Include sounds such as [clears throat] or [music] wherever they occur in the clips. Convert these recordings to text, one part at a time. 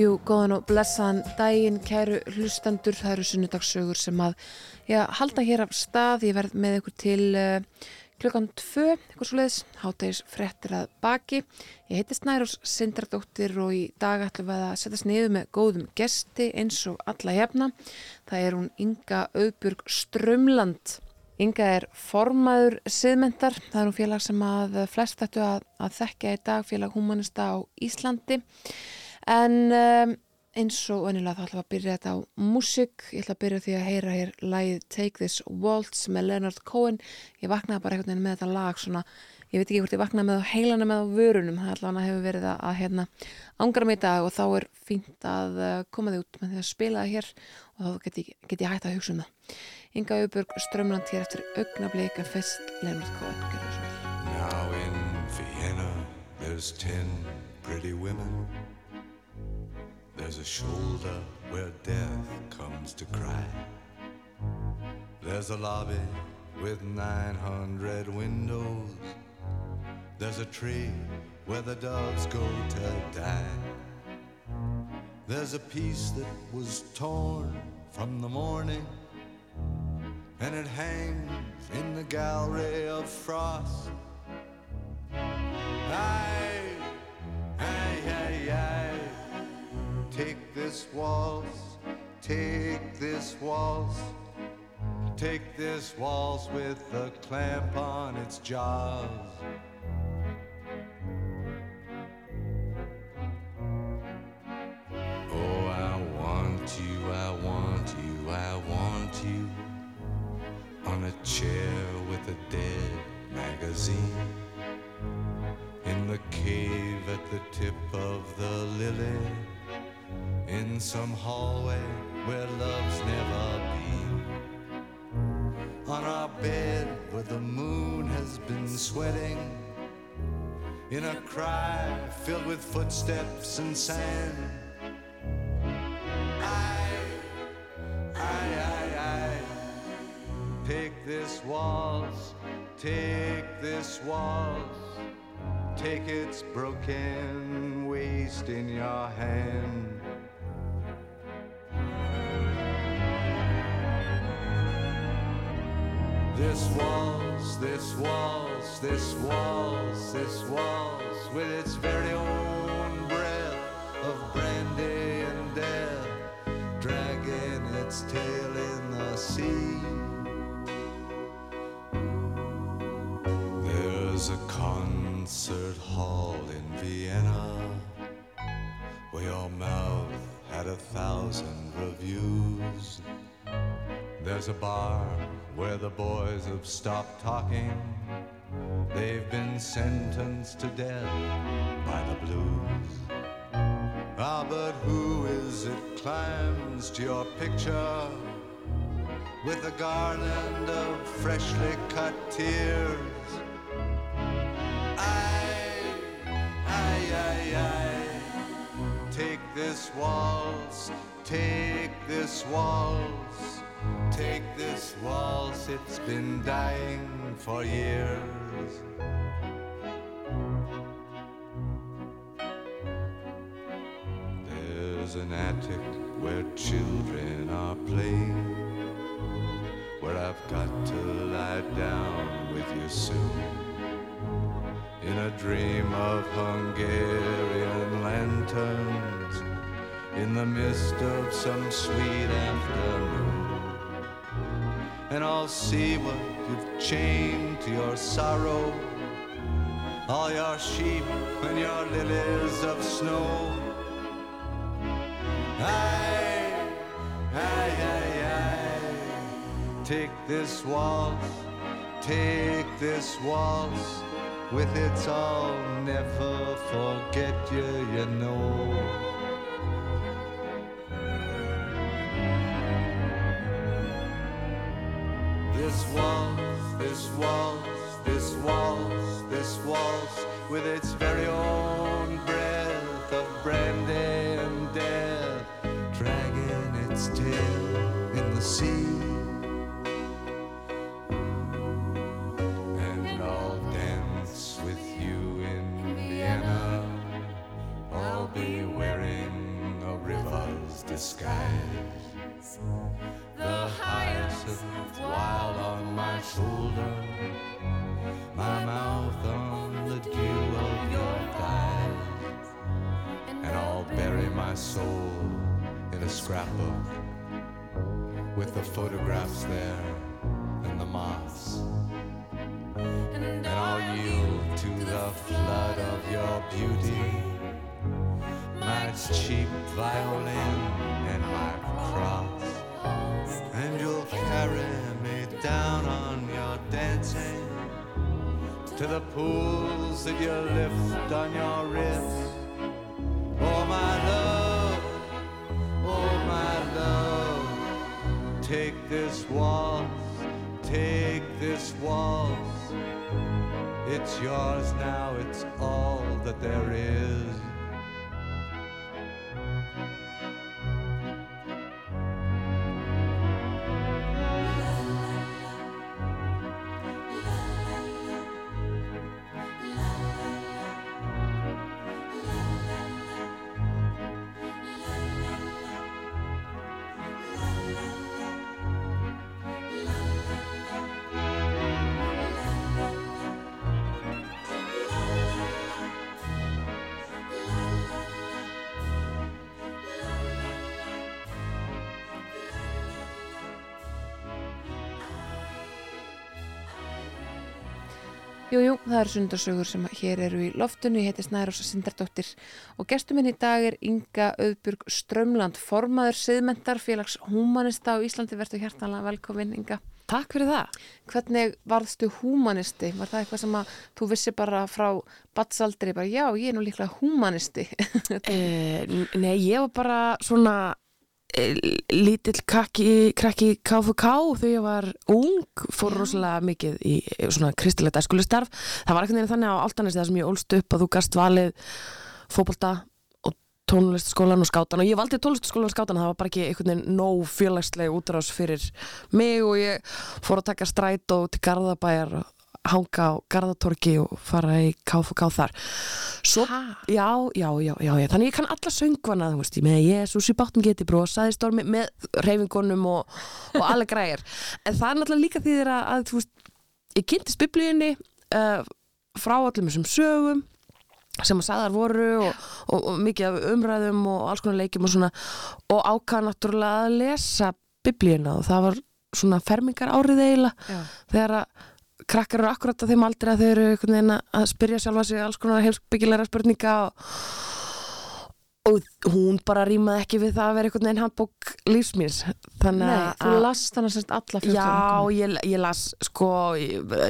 Jú, góðan og blessaðan daginn, kæru hlustendur, það eru sunnudagssögur sem að já, halda hér af stað, ég verð með ykkur til uh, klukkan tvö, ykkur svo leiðis, háttegis frettir að baki. Ég heiti Snærós Sindardóttir og í dag ætlum við að setjast niður með góðum gesti eins og alla hefna. Það er hún Inga Auðburg Strömland. Inga er formaður siðmyndar, það er hún félag sem að flest ættu að, að þekkja í dag, félag humanista á Íslandi en um, eins og önnilega þá ætlum við að byrja þetta á músík. Ég ætla að byrja því að heyra hér lægið Take This Waltz með Leonard Cohen. Ég vaknaði bara einhvern veginn með þetta lag svona, ég veit ekki hvort ég vaknaði með á heilana með á vörunum, það allavega hefur verið að, að hérna, ángra mig í dag og þá er fínt að uh, koma þið út með því að spila það hér og þá get ég, get ég hægt að hugsa um það. Inga Auðburg strömmland hér eftir augnablík að fest Leonard Cohen. Now in Vienna there's a shoulder where death comes to cry. There's a lobby with 900 windows. There's a tree where the doves go to die. There's a piece that was torn from the morning, and it hangs in the gallery of frost. Aye, aye, aye, aye. Take this waltz, take this waltz, take this waltz with a clamp on its jaws. Oh, I want you, I want you, I want you on a chair with a dead magazine in the cave at the tip of the lily in some hallway where love's never been. On our bed where the moon has been sweating. In a cry filled with footsteps and sand. I, I, I, I. Take this waltz, take this waltz. Take its broken waist in your hand. This waltz, this waltz, this waltz, this waltz, with its very own breath of brandy and death, dragging its tail in the sea. There's a concert hall in Vienna where your mouth had a thousand reviews. There's a bar where the boys have stopped talking. They've been sentenced to death by the blues. Ah, but who is it climbs to your picture with a garland of freshly cut tears? I, I, I, I, take this waltz, take this waltz. Take this waltz, it's been dying for years. There's an attic where children are playing, where I've got to lie down with you soon. In a dream of Hungarian lanterns, in the mist of some sweet afternoon and I'll see what you've chained to your sorrow. All your sheep and your lilies of snow. Aye, aye, aye, aye. Take this waltz, take this waltz. With its I'll never forget you, you know. Waltz, this waltz, this waltz, with its very own breath of brandy and death, dragging its tail in the sea. And I'll dance with you in Vienna. I'll be wearing a skies. The hyacinth wild on my shoulder, my mouth on the dew of your thighs, and I'll bury my soul in a scrapbook with the photographs there and the moths. And I'll yield to the flood of your beauty, my cheap violin on your wrist. Oh, my love, oh, my love, take this waltz, take this waltz. It's yours now, it's all that there is. Jú, jú, það eru sundarsögur sem hér eru í loftinu. Ég heiti Snærosa Sindardóttir og gestur minn í dag er Inga Auðburg Strömland, formaður siðmentar félags humanista á Íslandi. Vertu hjertanlega velkomin, Inga. Takk fyrir það. Hvernig varðstu humanisti? Var það eitthvað sem að þú vissi bara frá batsaldri, bara já, ég er nú líklega humanisti. [laughs] Eh, nei, ég var bara svona lítill krakki, krakki KFK þegar ég var ung, fór rosalega mikið í eh, svona kristilegt æskulistarf. Það var ekkert þannig á Altanesi það sem ég ólst upp að þú gast valið fótbolta og tónlistaskólan og skátan og ég valdi tónlistaskólan og skátan það var bara ekki einhvern veginn nóg félagsleg útrás fyrir mig og ég fór að taka stræt og til Garðabæjar hanga á Garðatorki og fara í KFK þar. Svo, já, já, já, já, þannig ég kann alla söngvana, þú veist, ég með Jésús í báttum geti brosaði stormi með reyfingunum og, og alle [laughs] græðir en það er náttúrulega líka því að, að þú veist, ég kynntist biblíunni uh, frá allum þessum sögum sem að sagðar voru og, og, og mikið af umræðum og alls konar leikjum og svona. Og ákvað náttúrulega að lesa biblíuna og það var svona fermingar árið eiginlega þegar að krakkar eru akkurat á þeim aldrei að þau eru einhvern veginn að spyrja sjálfa sig alls konar heimsbyggilega spurninga og, og hún bara rýmaði ekki við það að vera einhvern veginn handbók lífsmýrs þannig Nei, þú að last þannig semst alla Já, fjölsögum. ég, ég las sko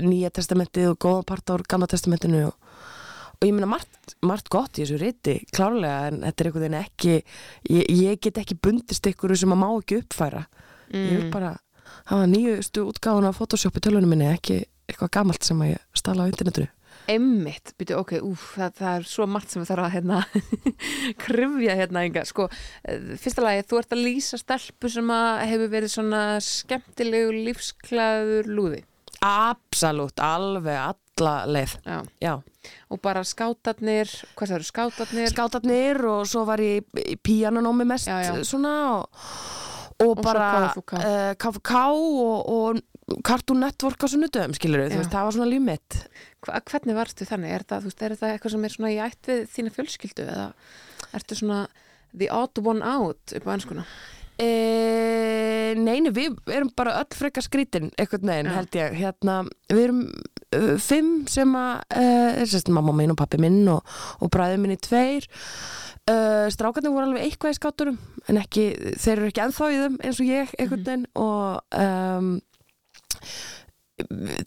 nýja testamentið og góða part á gamla testamentinu og, og ég meina margt, margt gott í þessu riti klárlega en þetta er einhvern veginn ekki ég, ég get ekki bundist ykkur sem að má ekki uppfæra. Ég vil bara hafa nýjustu útgáfun af Photoshop í tölunum minni ekki eitthvað gamalt sem að ég stala á internetinu. Emmitt, byrju, ok, úf, það, það er svo margt sem við þarfum að hérna, [laughs] krifja hérna enga, sko, eh, fyrsta lagi, þú ert að lýsa stelpu sem að hefur verið svona skemmtilegu lífsklæður lúði, Absolutt, alveg alla leið. Já, Já, og bara skátarnir, hvað það eru skátarnir, skátarnir og svo var ég í píanonómi mest já. svona og, og, svo bara KFUK. eh, KFK og, og Cartoon Network á sunnudöfum skilur Já. þú veist, það var svona líf mitt Hva, hvernig varstu þannig, er það, veist, er það eitthvað sem er svona í ætt við þína fjölskyldu eða ertu svona the odd one out upp á ennskuna? e, Neini, við erum bara öll frekar skrítin veginn Já. held ég hérna, við erum uh, fimm sem að uh, er sérst mamma minn og pappi minn og, og bræður minni tveir uh, strákarnir voru alveg eitthvað í skáturum en ekki, þeir eru ekki ennþá í þeim eins og ég einhvern veginn og um,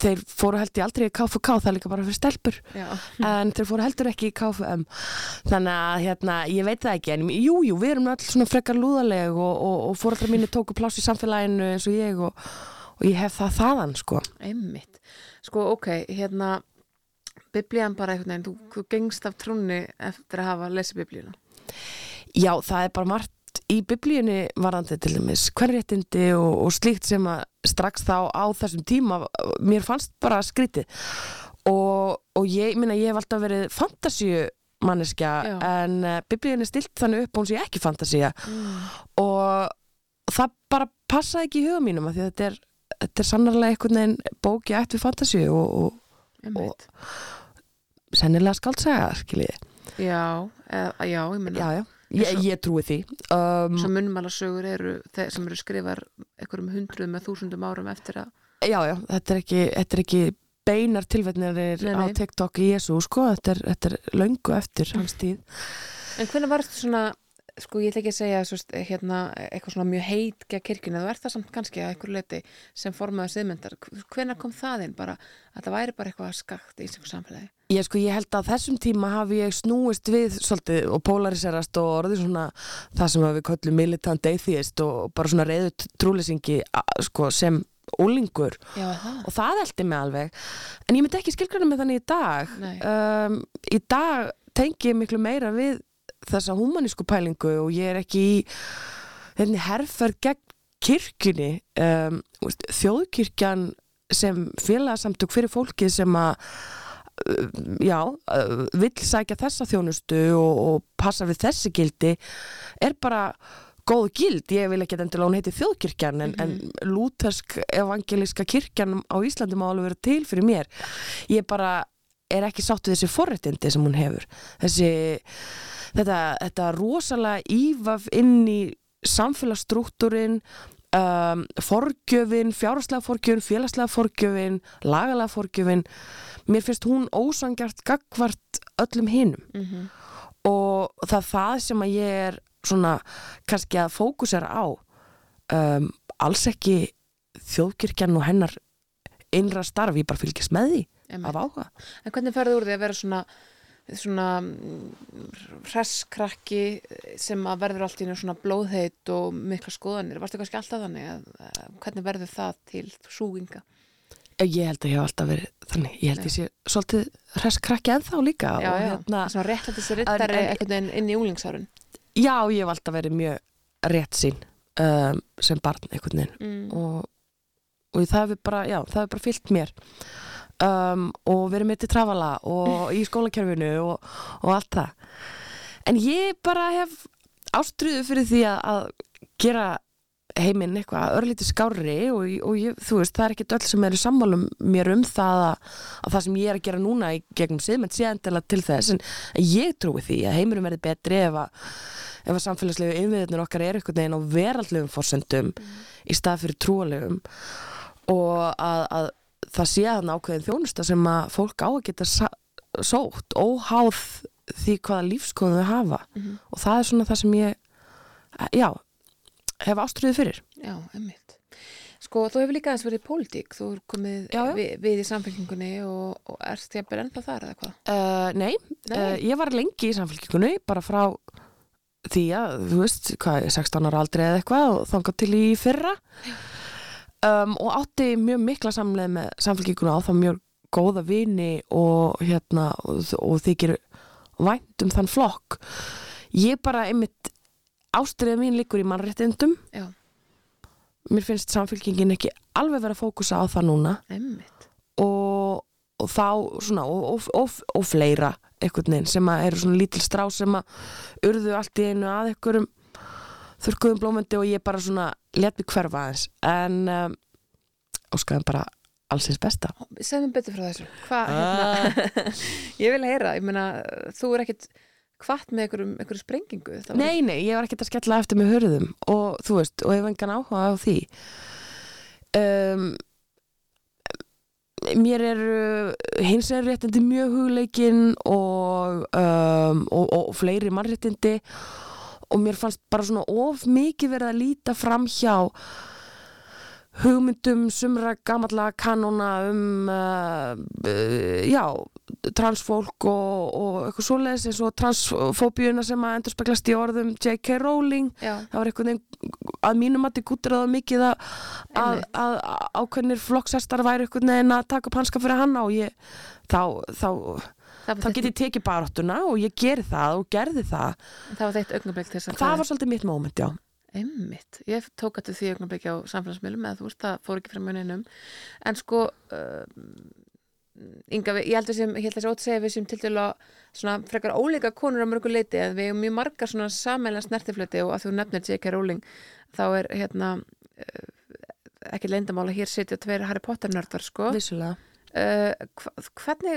þeir fóru held ég aldrei í KFK það er líka bara fyrir stelpur. Já, en þeir fóru heldur ekki í KFM þannig að hérna, ég veit það ekki en jú, jú, við erum öll svona frekar lúðaleg og, og, og fóreldrar mínu tóku pláss í samfélaginu eins og ég og, og ég hef það þaðan sko. Einmitt. Sko, ok, hérna, biblían bara einhvern veginn, þú, þú gengst af trúnni eftir að hafa lesið biblíuna. já, það er bara margt í biblíunni varandi til dæmis hverréttindi og, og slíkt sem að strax þá á þessum tíma mér fannst bara skrítið og, og ég minna ég hef alltaf verið fantasíu manneskja Já. en uh, biblíun er stilt þannig upp að hún sé ekki fantasía mm. og það bara passaði ekki í huga mínum af því að þetta er, þetta er sannarlega einhvern veginn bóki við fantasíu og, og sennilega skaldsaga skiljiði. Já, eða, já, ég já, ég, ég trúi því um, Svo munnmálasögur eru sem eru skrifar einhverjum hundruðum með þúsundum árum eftir að Já, já, þetta er ekki, þetta er ekki beinar tilvetnir Nei, á. TikTok í Jésu, sko, þetta er, þetta er löngu eftir hans tíð. En hvernig var þetta svona, sko ég ætla ekki að segja svo, hérna, eitthvað svona mjög heit gegn kirkjuna, þú ert það samt kannski að einhverju leiti sem formaður siðmyndar. Hvernig kom það inn bara, að það væri bara eitthvað skakt í einhverju samfélagi? Ég sko, ég held að þessum tíma hafi ég snúist við svolítið og polariserast og orðið svona það sem við köllum militant atheist og bara svona reyðu trúleysingi sko, sem úlingur Já, það? og það eldi mig alveg. En ég myndi ekki skilgrana með þannig í dag. Um, í dag tengi ég miklu meira við þessa humanísku pælingu og ég er ekki í henni herferð gegn kirkjunni. Um, þjóðkirkjan sem félagsamtök fyrir fólkið sem að já, uh, vill sækja þessa þjónustu og, og passa við þessi gildi er bara góð gild, ég vil ekki endilega hún heiti þjóðkirkjan en, en lútersk evangelíska kirkjan á Íslandi má alveg vera til fyrir mér. Ég bara er ekki sátt við þessi forréttindi sem hún hefur. Þessi þetta, þetta rosalega ívaf inn í samfélagsstruktúrin um, forgjöfin, fjárhagslega forgjöfin félagslega forgjöfin, lagalega forgjöfin. Mér finnst hún ósangjart gagvart öllum hinum. Mm og það er það sem að ég er svona kannski að fókusera á. Um, alls ekki þjóðkirkjan og hennar innra starf, ég bara fylgist með því af áhuga. En hvernig ferðu úr því að vera svona svona mm, hresskrakki sem að verður allt í einu svona blóðheit og mikla skoðanir, varstu kannski alltaf þannig að, að hvernig verður það til súginga? Ég held að ég hef alltaf verið þannig, ég held að ég sé svolítið hresskrakki ennþá líka Já, já, hérna, svona rétt að þessi rittari einhvern veginn inn í úlingsárun já, ég hef alltaf verið mjög rétt sín um, sem barn einhvern veginn. Mm. og, og það hefur bara, já, það hefur bara fyllt mér um, og verið með til trafala og í skólakerfinu og, og allt það. En ég bara hef ástriðu fyrir því að, að gera heiminn eitthvað örlítið skárri og, og ég, þú veist, það er ekkert öll sem eru sammálum mér um það að, að það sem ég er að gera núna í gegnum siðmenn sé endilega til þess en ég trúi því að heiminnum verði betri ef að, ef að samfélagslegu innviðnir okkar er eitthvað neginn á veraldlegum forsendum í stað fyrir trúalegum og að, að það sé að ákveðin þjónusta sem að fólk á að geta sótt óháð því hvaða lífskoðum þau hafa Mhm. og það er svona það sem ég já, hef ástriðið fyrir Já, emmitt. Sko, þú hefur líka aðeins verið í pólitík, þú hefur komið Já, já. Við, við í samfélkingunni og, og erst ég að byrja ennþá þar eða hvað? uh, Nei, Nei. Uh, ég var lengi í samfélkingunni bara frá því að þú veist, hvað, 16 ára aldrei eða eitthvað og þangað til í fyrra um, og átti mjög mikla samleið með samfélkinguna á það mjög góða vini og hérna og, og þykir vænt um þann flokk. Ég bara einmitt ástriðið mín líkur í mannréttindum. Já, mér finnst samfélkingin ekki alveg vera að fókusa á það núna. Emmitt. og, og þá svona og, og, og, og fleira einhvern veginn sem að eru svona lítil strá sem að urðu allt í einu að einhverjum þurrkuðum blómandi og ég bara svona let mig hverfa aðeins en um, óskaðum bara allsins besta Segðum betur frá þessu. Hvað, Ah. hérna, [laughs] ég vil heyra, ég meina, þú er ekkit hvart með einhverjum sprengingu. Það var- Nei, nei, ég var ekkert að skella eftir með hörðum og þú veist, og hef engan áhuga á því um, mér eru hins er réttindi mjög hugleikin og, um, og, og, og fleiri mannréttindi og mér fannst bara svona of mikið verið að líta fram hjá hugmyndum sumra gamalla kanóna um uh, uh, já, transfólk og, og eitthvað svoleiðis eins og transfóbíuna sem að endur speglast í orðum J.K. Rowling Já, það var veginn að mínum að þið gúttir það mikið að, að, að, ákveðnir flokksestar væri einhvern veginn að taka upp hanska fyrir hann og ég, þá, þá, þá get ég tekið baráttuna og ég geri það og gerði það. Það var þitt augnablik til þess að það var svolítið mitt moment, já. Emmitt, ég tók að því augnablik á samfélagsmiðlum eða þú veist, það fór ekki frá mjöninum en sko uh, Inga, ég held að þessi ótt segja við sem til svona frekar ólíka konur á mörgu leiti en við erum mjög margar svona sammeilna snertiflöti og að þú nefnir J.K. Rowling þá er hérna uh, ekki leyndamál að hér sitja tveir Harry Potter nördar sko. Vissulega hvernig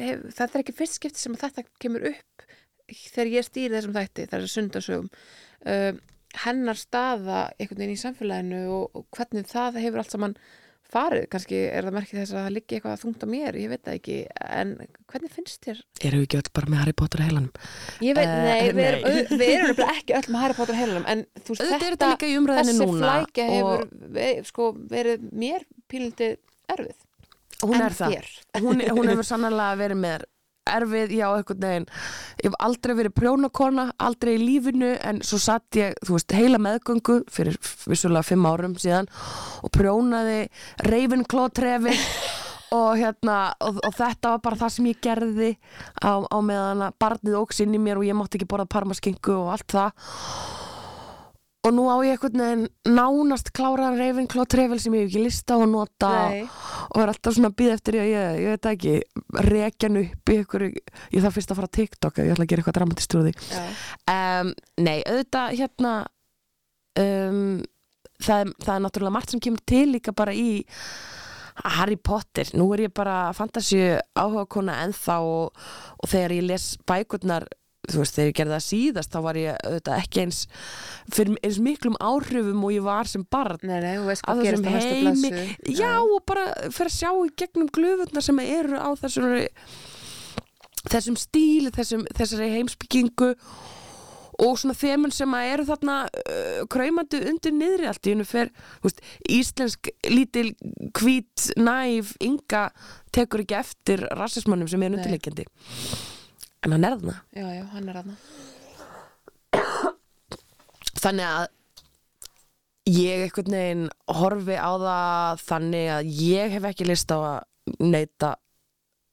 hef, það er ekki fyrst skipti sem þetta kemur upp þegar ég stýri þessum þætti þessar sundasögum uh, hennar staða einhvern veginn í samfélaginu og, hvernig það hefur allt saman farið, kannski er það merkið þess að það liggi eitthvað þungt á mér, ég veit það ekki. En hvernig finnst þér? Erum við ekki öll bara með Harry Potter heilanum? Ég veit, Eh, nei, við erum, erum ekki öll með Harry Potter heilanum en þú veist, þetta umræðinni þessi flækja hefur og sko, verið mér pílindi erfið hún er það. Hún, hún hefur sannlega verið með erfið, já, einhvern veginn. Ég hef aldrei verið prjónakona, aldrei í lífinu, en svo satt ég, þú veist, heila meðgöngu fyrir vissulega fimm árum síðan og prjónaði Ravenclaw-trefi [laughs] og hérna, og, og þetta var bara það sem ég gerði á, á meðan að barnið óks inn í mér og ég mátti ekki borða parmaskingu og allt það og nú á ég einhvern veginn nánast kláraðan Ravenclaw trefil sem ég hef ekki lista á að nota Nei. og er alltaf svona að býða eftir að ég, ég veit ekki, rekjan upp í ykkur, ég þarf fyrst að fara á TikTok ég ætla að gera eitthvað dramatist úr því. Um, Nei, auðvitað hérna um, það, það er náttúrulega margt sem kemur til líka bara í Harry Potter, nú er ég bara fantasíu áhuga kona ennþá og, og þegar ég les bækurnar þú veist, þegar ég gerði það síðast þá var ég auðvitað ekki eins fyrir eins miklum áhrifum og ég var sem barn. Nei, nei, þú veist að hvað gerist á þessum heimi. blessu já og bara fyrir að sjá í gegnum glöfurnar sem eru á þessum þessum stíl þessum, þessari heimsbyggingu og svona þemun sem að eru þarna uh, kræmandi undir niðri allt í fer veist, íslensk lítil hvít næf Inga tekur ekki eftir rassismannum sem er undirleikjandi en hann er þarna. Já, já, hann er aðna þannig að ég einhvern veginn horfi á það þannig að ég hef ekki list á að neyta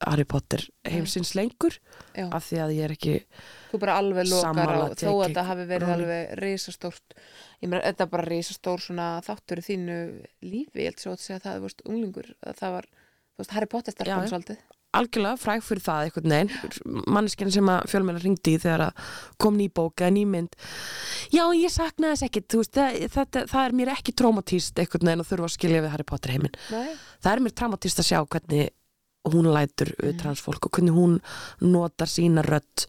Harry Potter heimsins lengur Já. af því að ég er ekki Þú bara alveg lokar á, þó að þetta hafi verið alveg risastórt. Ég meina, þetta er bara svona þáttur í þínu lífi, ég held svo að segja það, þú veist, unglingur, að það var Harry Potter já. svolítið algjörlega fræg fyrir það einhvern veginn. Manneskinn sem að fjölmennar ringdi þegar að kom ný bók eða ný mynd. Já ég saknaði þess ekkit þú veist, það, það, það er mér ekki traumatíst einhvern veginn að þurfa að skilja við Harry Potter heiminn. Nei, það er mér traumatíst að sjá hvernig hún lætur mm. transfólk og hvernig hún notar sína rödd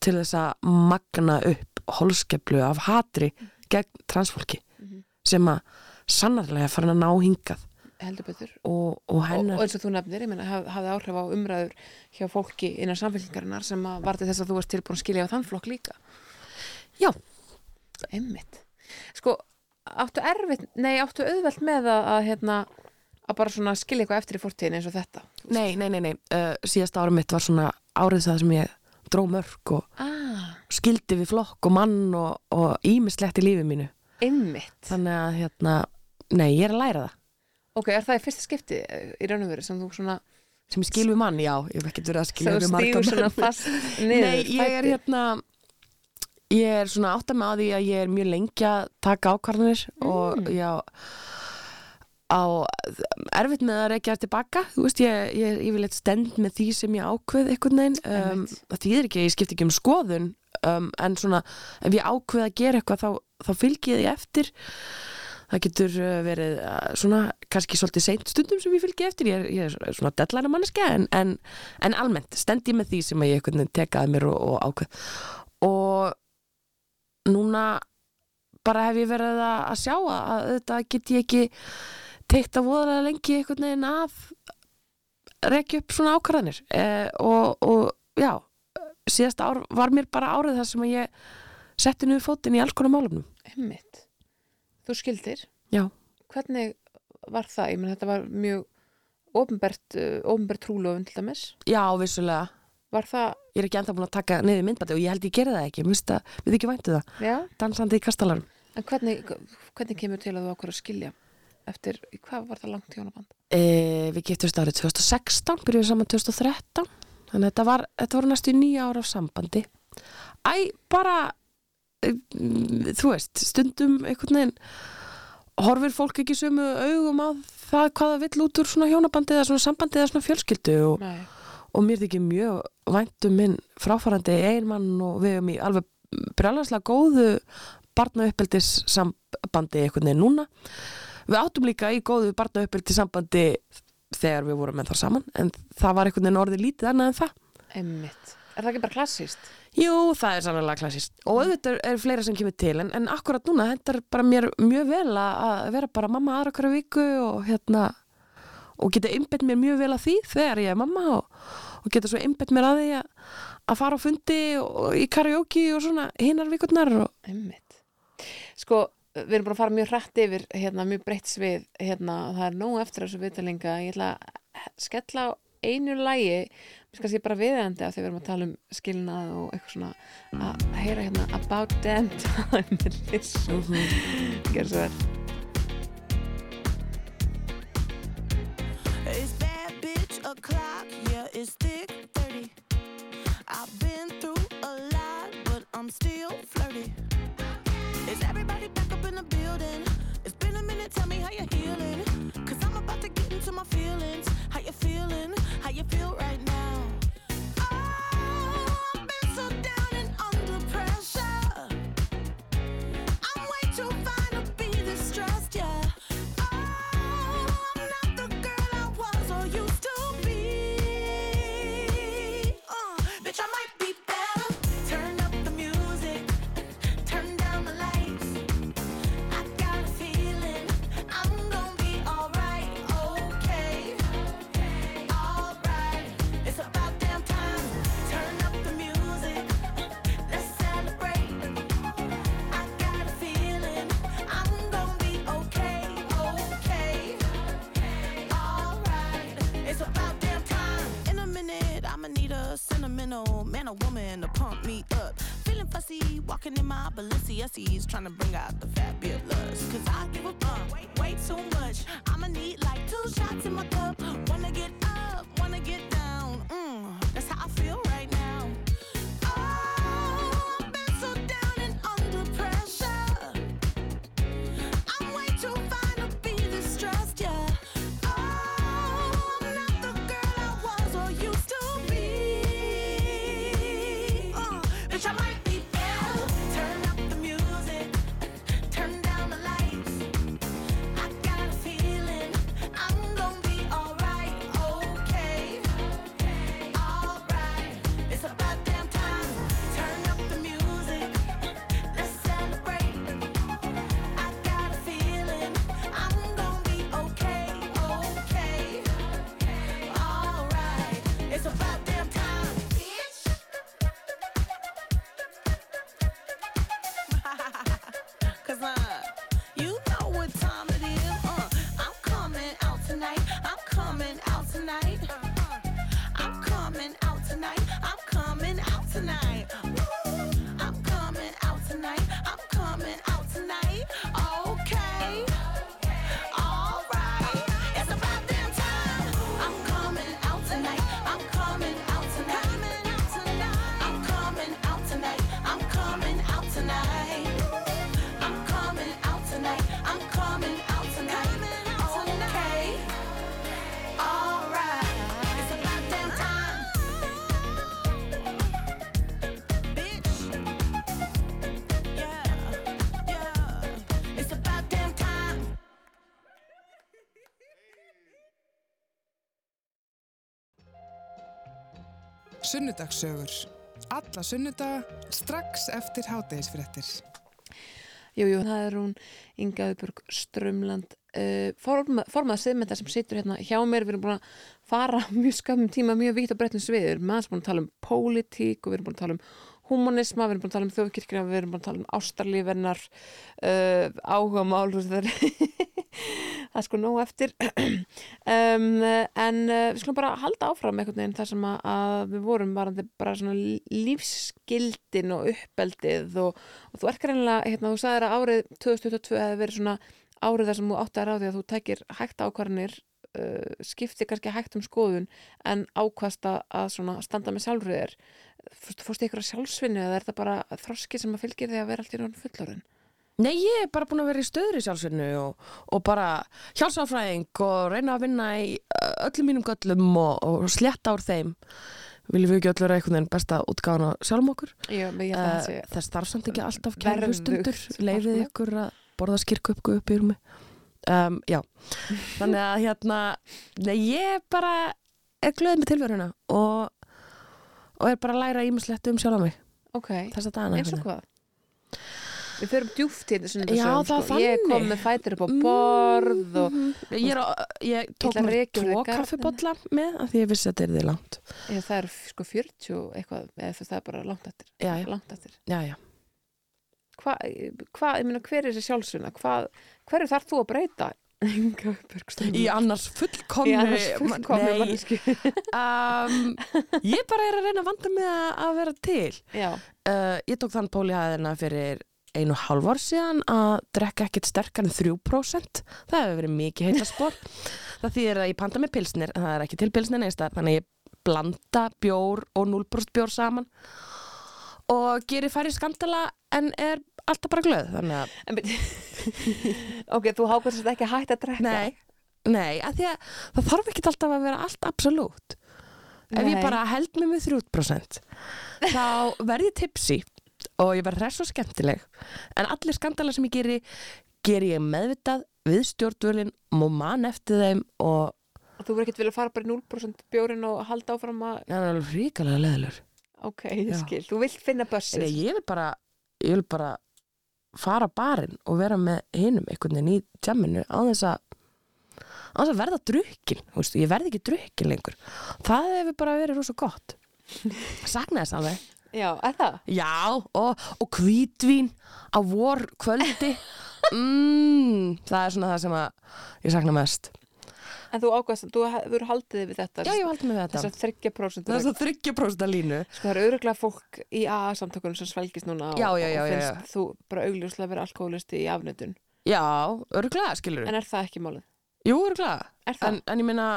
til þess að magna upp holskeplu af hatri gegn transfólki Mhm. sem að sannarlega farin að ná hingað heldur betur og, og og, hennar og eins og þú nefnir, ég meina, haf, hafði áhrif á umræður hjá fólki innan samfélkingarinnar sem að varði þess að þú varst tilbúin að skilja á þann flokk líka Já. Einmitt Sko, áttu erfitt, nei, áttu auðvelt með að, að hérna, að bara svona skilja eitthvað eftir í fortíðin eins og þetta Nei, nei, nei, nei. Uh, síðasta ára mitt var svona árið það sem ég dró mörg og Ah, skildi við flokk og mann og, og ímislegt í lífi mínu. einmitt Þannig að, hérna, nei, ég er að læra það. Ok, er það í fyrsta skipti eh, í raun og veru sem þú svona Sem ég skil við mann, já, ég hef ekkert verið að við marga stígur svona fast [laughs] niður Nei, ég er hérna, ég er svona átt að með á því að ég er mjög lengi að taka ákvarðanir og Mm. já, á erfitt með að reykja tilbaka, þú veist, ég, ég, ég vil eitt stend með því sem ég ákveð einhvern veginn, um, það þýðir ekki, ég skipti ekki um skoðun, um, en svona, ef ég ákveð að gera eitthvað, þá, þá fylgi ég því eftir, það getur uh, verið uh, svona, kannski svolítið seint stundum sem ég fylgi eftir, ég er, ég er svona deadline manneska, en, en, en almennt, stend ég með því sem ég tekaði mér og, og ákveð, og núna bara hef ég verið að, sjá að, þetta get ég ekki teikt að voðalega lengi einhvern veginn að rekja upp svona ákvarðanir. Eh, og, og já síðasta ár var mér bara árið þar sem ég setti niður fótinn í alls konar málumnum Einmitt. Þú skildir? Já. Hvernig var það? Ég menn þetta var mjög ofinbert, uh, ofinbert trúlofun til dæmis. Já, vissulega, Var það, ég er ekki ennþá búin að taka niður myndbati og ég held ég gera það ekki, mér finnst það, við ekki væntu það. Já. Dansandi í kastalarum En hvernig, hvernig kemur til að þú ákvör að skilja eftir, hvað var það langt hjónaband? e, Við giftust árið 2016 byrjuðum saman 2013 þannig að þetta var, þetta voru næstu nýja ára af sambandi. Æ, bara þú veist, stundum einhvern veginn horfir fólk ekki sömu augum á það hvað það vill út úr svona hjónabandi eða svona sambandi eða svona fjölskyldu og, og mér þykir mjög væntum minn fráfarandi einmann og við erum í alveg brjálæslega góðu barnauppbyldis sambandi einhvern veginn núna við áttum líka í góðu barnauppbyldis sambandi þegar við vorum með það saman en það var einhvern veginn orðið lítið annað en það Einmitt. Er það ekki bara klassíst? Jú, það er sannlega klassist og auðvitað er, fleira sem kemur til en, en akkurat núna þetta er bara mér mjög vel að vera bara mamma aðra hverju viku og hérna og geta einbett mér mjög vel að því þegar ég er mamma og, og geta svo einbett mér að því að, að fara á fundi og í karaoke og svona hinnar vikurnar og. Sko, við erum bara að fara mjög hrætt yfir hérna, mjög breytt svið hérna, það er nóg eftir þessu viðtalinga ég ætla að skella á einu lægi kannski bara viðeigandi af því við erum að tala um skilnað og eitthvað svona að heyra hérna About Damn Time með Lissu Gjör svo vel It's bad bitch o'clock, yeah, it's thick 30. I've been through a lot, but I'm still flirty. Is everybody back up in the building? It's been a minute, tell me how you're healing. Cause I'm about to get into my feelings. How you feeling? How you feel right now? Sentimental man or woman to pump me up. Feeling fussy, walking in my Balenciennes, trying to bring out the fabulous. Cause I give a fuck way, too much. I'ma need like two shots in my cup. Wanna get up, wanna get down. Mm, that's how I feel Sunnudagssögur. Alla sunnudaga strax eftir hátegisfréttir. Jú, jú, það er hún Inga Auðbjörg Strömland uh, forma, formað siðmynda sem situr hérna hjá mér, við erum búin að fara mjög skamum tíma, mjög vítt á breytnum sviður maður sem búin að tala um pólitík og við erum búin að tala um humanisma, við erum búin að tala um þjóðkirkina við erum búin að tala um ástarlífennar uh, áhuga mál það er [laughs] það er sko nóg eftir um, en uh, við skulum bara halda áfram einhvern veginn þar sem að, að við vorum varandi bara svona lífsgildin og uppeldið og, og þú er greinlega, hérna, þú sagðir að árið 2022 hefði verið svona árið þar sem þú átti að ráði að þú tækir hægt ákvarðanir uh, skipti kannski hægt um skoðun en ákvast að, svona standa með sjálfröðir fórstu ykkur að sjálfsvinni eða er það bara þroski sem að fylgir því að vera allt í raun fullorðin? Nei, ég er bara búin að vera í stöður í sjálfsvinnu og, og bara hjálpsáfræðing og reyna að vinna í öllum mínum göllum og, og slétta úr þeim. Viljum við ekki öll vera einhvern veginn besta útgáðan á sjálfum okkur? Já, ég held að það sé það starf samt ekki alltaf hlustundur. starfsfólk. Leifið ykkur að borða skýrköpku upp í rúmi. Um, já, [laughs] þannig að hérna, nei, ég bara er glöð með tilveruna og, og er bara að læra ímislegt um sjálf mig Ok, eins og hvað? Við förum djúft í þetta Já, það sko. Ég kom þannig. með fætur upp á borð og veginn. Ég, er, á- ég tók Ég að mér rekja úr tvo þér garðinn. kaffibotla með af því ég vissi að þetta er þið langt. eða, það er sko 40 eitthvað, eða það er bara langt eftir. Já, já, Langt eftir. já, já. Hvað, hva, ég meina, hver er þessi sjálfsuna? Hvað, hverju þarf þú að breyta? Inga Bergström. Í annars fullkomni... Í annars fullkomni Nei, mannesku. um, ég bara er að reyna að vanda mig að, að vera til. Já, Uh, ég tók þann pólihæðina fyrir einu ár síðan að drekka ekkert sterkar en 3%. Það hefur verið mikið heitaspor. [laughs] það þýðir að ég panta með pilsnir, það er ekki til pilsnir neins þar, þannig að ég blanda bjór og 0% bjór saman og gerir færi skandala en er alltaf bara glöð. Þannig að, [laughs] ok, þú hákvæmst þetta ekki hætta að drekka. nei, nei, að að það þarf ekki alltaf að vera allt absolutt. Ef ég bara held mig með 3% þá verð ég tipsi og ég verð hress og skemmtileg? En allir skandala sem ég geri geri ég meðvitað við stjórnvölin og mann eftir þeim og þú verður ekkert vilja fara bara í 0% bjórin og halda áfram að, það er alveg ríkalega leðilur ok, ég skil, þú vilt finna bössið. ég vil bara ég vil bara fara barinn og vera með hinum einhvern veginn í jamminu á þess að á þess að verða drukkin ég verð ekki drukkin lengur. Það hefur bara verið rosa gott. Sakna þess alveg Já, er það? Já, og, og hvítvín á vor kvöldi [laughs] mm, það er svona það sem að ég sakna mest En þú ákvæmst, þú hefur haldið við þetta. Já, ég valdi með þetta Þessar 30% Það er svo þryggja prósta línu Sko það eru öruglega fólk í AA-samtökunum sem svelgist núna og, Já, já, já, og já, finnst þú bara augljóslega vera alkoholisti í afnötun. Já, örglega, skilur En er það ekki málið? Jú, örglega Er það? en, en ég meina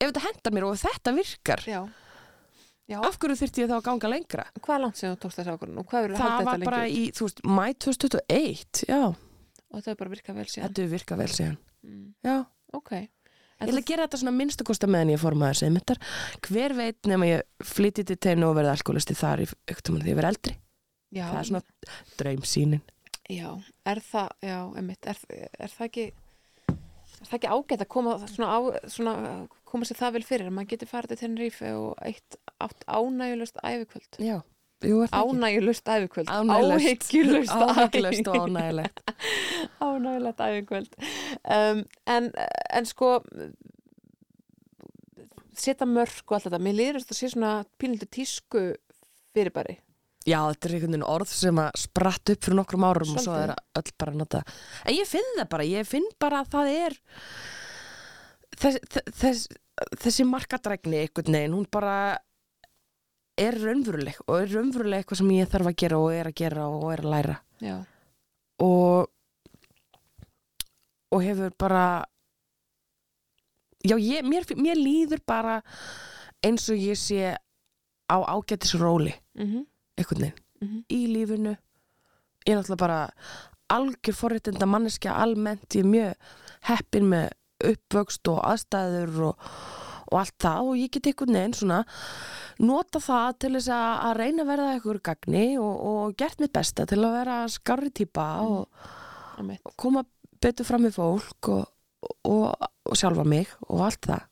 ef þetta hendar mér og þetta virkar Já. Já. af hverju þyrfti ég þá að ganga lengra Hvað er langt sem þú tókst þessi ákvörðun og hvað eru Það haldið var þetta bara lengi? í, þú veist, mæ 2021 Já, Og þetta er bara virkað vel síðan. þetta hefur virkað vel síðan Mm. Já, Ok. Ég ætla að gera þetta svona minnstu kosta meðan ég formaður sem mittar. Hver veit nema ég flytti til teinu og verði alkoholisti þar í yktum því ég verði eldri. Já, Það er svona draumsýnin. Já, er það, já, einmitt, er, er það ekki, er það ekki ágætt að koma svona, á, svona koma sér það vel fyrir, að maður getur farið til Tenerife og eitt átt ánægjulust ævikvöld. Já, jú ævikvöld. Ánægjulust. Áhyggjulust [laughs] Áhyggjulust og ánægilegt. [laughs] Ánægjulegt ævikvöld. Um, en, en sko, setja mörk og allt þetta, mér þetta að sé svona pínlítið tísku fyrirbæri. Já, þetta er einhvern veginn orð sem að spratt upp fyrir nokkrum árum og svo Svolítið. er öll bara að nota. En ég finn það bara, ég finn bara að það er þess, þess, þessi markadrækni einhvern veginn, hún bara er raunveruleg og er raunveruleg eitthvað sem ég þarf að gera og er að gera og er að læra. Já, og og hefur bara já, ég, mér, mér líður bara eins og ég sé á ágætis róli mhm, einhvern veginn, mhm, í lífinu. Ég er náttúrulega bara algjör forréttinda manneskja almennt ég er mjög heppin með uppvöxt og aðstæður og, og allt það og ég get einhvern veginn svona nota það til þess að, að reyna að verða einhver gagni og, og gert mitt besta til að vera skarri típa og einmitt. og koma betur fram með fólk og, og, og sjálfa mig og allt það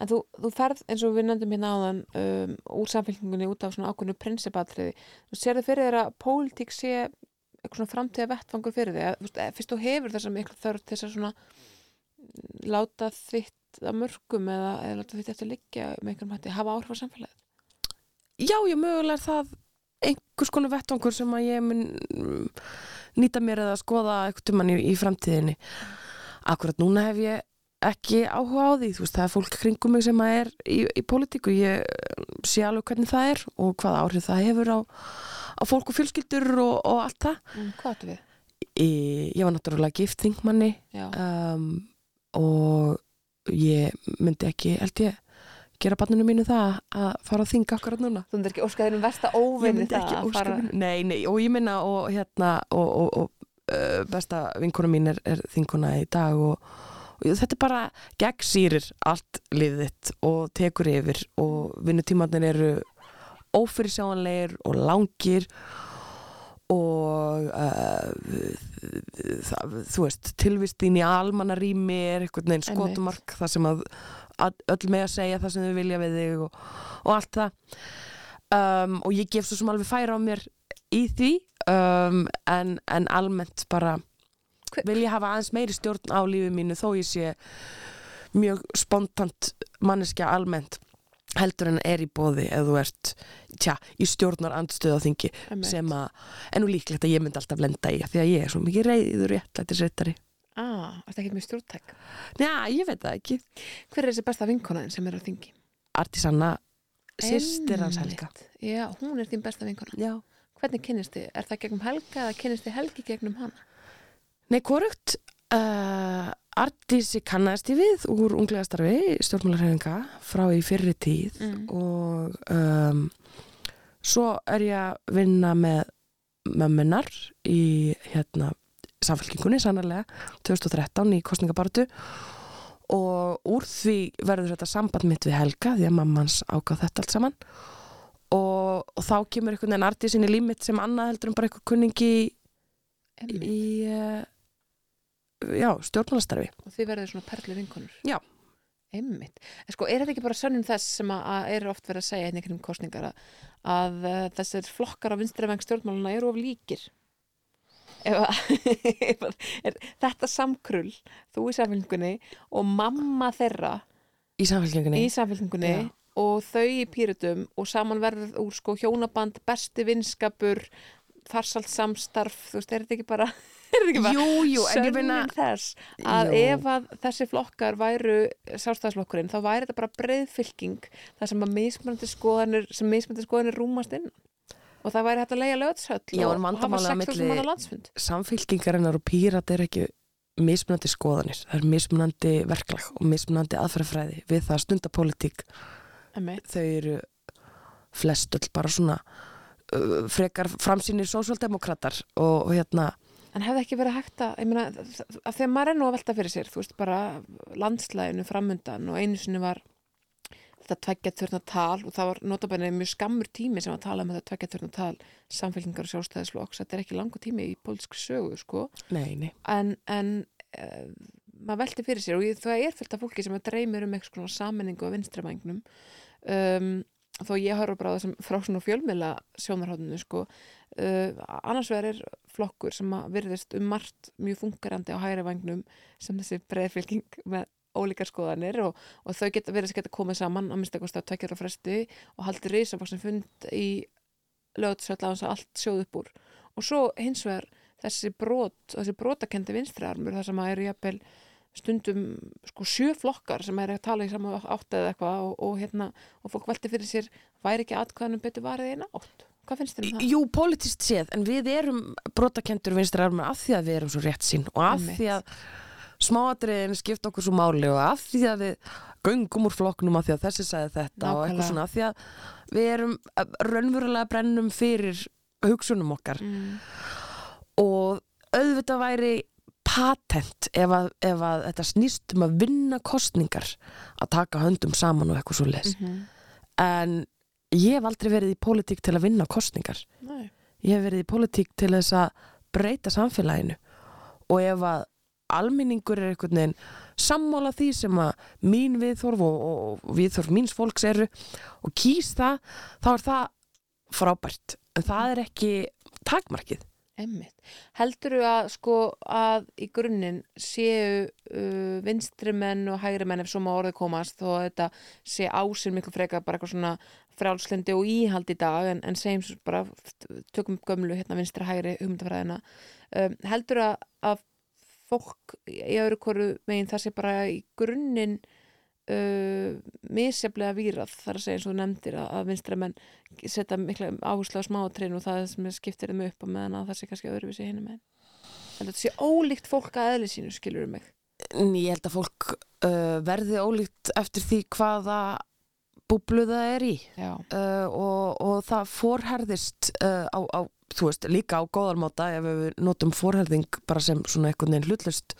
En þú, þú ferð eins og við nefndum hérna áðan um, úr samfélkingunni út af svona ákveðnu prinsipatriði. Þú sér þið fyrir þér að pólitík sé eitthvað svona framtíða vettfangur fyrir þig. Fyrst þú hefur þessa miklu þörf til þess að svona mm, láta þitt að mörgum eða, eða láta þitt eftir liggja með einhverjum hætti, hafa áhrif á samfélagið. Já, ég mögulega er það einhvers konar vettvangur sem að ég mun nýta mér eða skoða eitthvað mann í, í framtíðinni Akkurat núna hef ég ekki áhuga á því, þú veist, það er fólk kringum mig sem að er í, í pólitíku ég sé alveg hvernig það er og hvaða áhrif það hefur á, á fólk og fjölskyldur og, og allt það Mm, hvað áttu við? ég, ég var náttúrulega gift þingmanni um, og ég myndi ekki held ég gera barninu mínu það að fara að þinga okkar núna. Þú myndir ekki óska þínum versta óvinni það að fara Nei, nei, og ég minna og hérna og, og, og uh, besta vinkona mín er, er þinguna í dag og, og þetta er bara gegnsýrir allt liðið þitt og tekur yfir og vinnutímarnir eru ófyrirsjáanlegir og langir og uh, það, þú veist tilvistin í almannarými er einhvern veginn skotumark þar sem að, að öll með að segja það sem þau vilja við þig og, og allt það. Um, og ég gef svo sem alveg færa á mér í því um, en, en almennt bara vil ég hafa aðeins meiri stjórn á lífi mínu þó ég sé mjög spontant manneskja almennt heldur en er í bóði ef þú ert tja, í stjórnar andstöð á þingi sem að, en nú líklegt að ég myndi alltaf lenda í af því að ég er svo mikið reyður réttlættisreitari Ah, þetta ekki með stjórntæk Já, ég veit það ekki Hver er þessi besta vinkonaðin sem er á þingi? Artisanna, sýstir hans. Helga Já, hún er þín besta vinkona Já Hvernig kynnist þið? Er það gegnum Helga eða kynnist þið Helgi gegnum hana? Nei, hvorugt uh, Artísi kannast ég við úr unglega starfi stjórnmálarhefinga frá í fyrri tíð Mm. og um, svo er ég að vinna með mömmunar í hérna samfélkingunni sannarlega 2013 í kostningabartu og úr því verður þetta samband mitt við Helga því að mammans ágáð þetta allt saman. Og, og þá kemur einhvern veginn artísin í límitt sem annað heldur en bara einhver kunningi í, í uh, já, stjórnmálastarfi Og þið verður svona perlu vinkonur Já. Einmitt. En sko, er þetta ekki bara sönnum þess sem að, er oft verið að segja hérna einhvern kostningar að, að uh, þessir flokkar á vinstri veng stjórnmáluna eru of líkir? [laughs] Ef að, er þetta samkrull, þú í samfélgingunni og mamma þeirra í samfélkingunni í samfélgingunni Já. og þau í pýrutum og saman verður úr sko hjónaband, besti vinskapur, farsalt samstarf, þú veist, er þetta ekki bara, [laughs] bara Jú, en ég þess að Jú. ef að þessi flokkar væru sjálfstæðisflokkurinn, þá væri þetta bara breiðfylking þar sem að mismunandi skoðanir sem mismunandi skoðanir rúmast inn og það væri hægt að leiða lögðshöll Já, og, og hafa vandamálið á 6.000 milli- manna landsfund samfélkingarinnar og pírat er ekki mismunandi skoðanir, það er mismunandi verklag og mismunandi aðferðafræði við það að stunda pólitík, Einmitt. þau eru flest öll bara svona uh, frekar framsýnir sósjaldemokratar og, og hérna En hefði ekki verið hægt að, ég meina, að þegar maður er nú að velta fyrir sér, þú veist, bara landslæginu framundan og einu sinni var þetta tveggja þörna tal og það var notabenni mjög skammur tími sem að tala um þetta tveggja þörna tal samfélkingar og sjálfstæðisflokks, þetta er ekki langu tími í pólitísku sögu, sko, nei, nei, en, en uh, maður velti fyrir sér og ég, það er fullt af fólki sem að dreymir um eitthvað svona sammenningu á vinstramængnum um, þó ég horfa bara á þessum frá svona fjölmiðla sjónarhóðinu sko uh, annars vegar er flokkur sem að virðist um margt mjög fungerandi á hægri vagnum sem þessi breiðfylking með ólíkar skoðanir og, og þau geta verið að komið saman að minnst eitthvað tvekkjara fresti og haldið risafaksin fund í lögutsvöld á þess að allt sjóð upp úr. Og svo hins vegar þessi brot, þessi brotakendi vinstriarmur þar sem að eru jafnvel stundum sko sjö flokkar sem er að tala í sama átt eða eitthvað og, og hérna og fólk velti fyrir sér væri ekki atkvæðanum betur varðið eina átt hvað finnst þér um það? Jú, politist séð, en við erum brotakendur vinstri armur af því að við erum svo rétt sín og af Einmitt. því að smáatriðin skipta okkur svo máli og af því að við göngum úr flokknum af því að þessi sagði þetta og Nákvæmlega. eitthvað svona af því að við erum eh, raunverulega brennum fyrir hugsunum okkar Mm. og auðvitað væri patent ef að, ef að þetta snýst um að vinna kostningar að taka höndum saman og eitthvað svo les Mhm. en ég hef aldrei verið í pólitík til að vinna kostningar Nei. ég hef verið í pólitík til þess að breyta samfélaginu og ef að alminningur er einhvern veginn sammála því sem að mín viðþorf og, og, og viðþorf míns fólks eru og kýs það, þá er það frábært, en það er ekki takmarkið. Einmitt. Heldurðu að sko að í grunninn séu uh, vinstri menn og hægri menn ef svo má orðið komast þó að þetta sé ásinn miklu frekar bara eitthvað svona frjálslendi og íhald í dag en, en segjum svo bara tökum gömlu hérna vinstri hægri hugmyndafræðina um, heldurðu að, að fólk í öðru koru megin það sé bara í grunninn uh, misjaflega vírað þar að segja eins og nefndir að, að vinstra menn setja mikla áherslu á smáatrinn og það sem skiptir þeim upp og meðan að það sé kannski öðruvísi hinum megin. Heldur þetta sé ólíkt fólk að eðli sínu skilur mig? En ég held að fólk uh, verði ólíkt eftir því hvaða búblu það er í. Uh, og, og það forherðist uh, á, á, þú veist, líka á góðarmáta ef við notum forherðing bara sem svona einhvern veginn hlutlust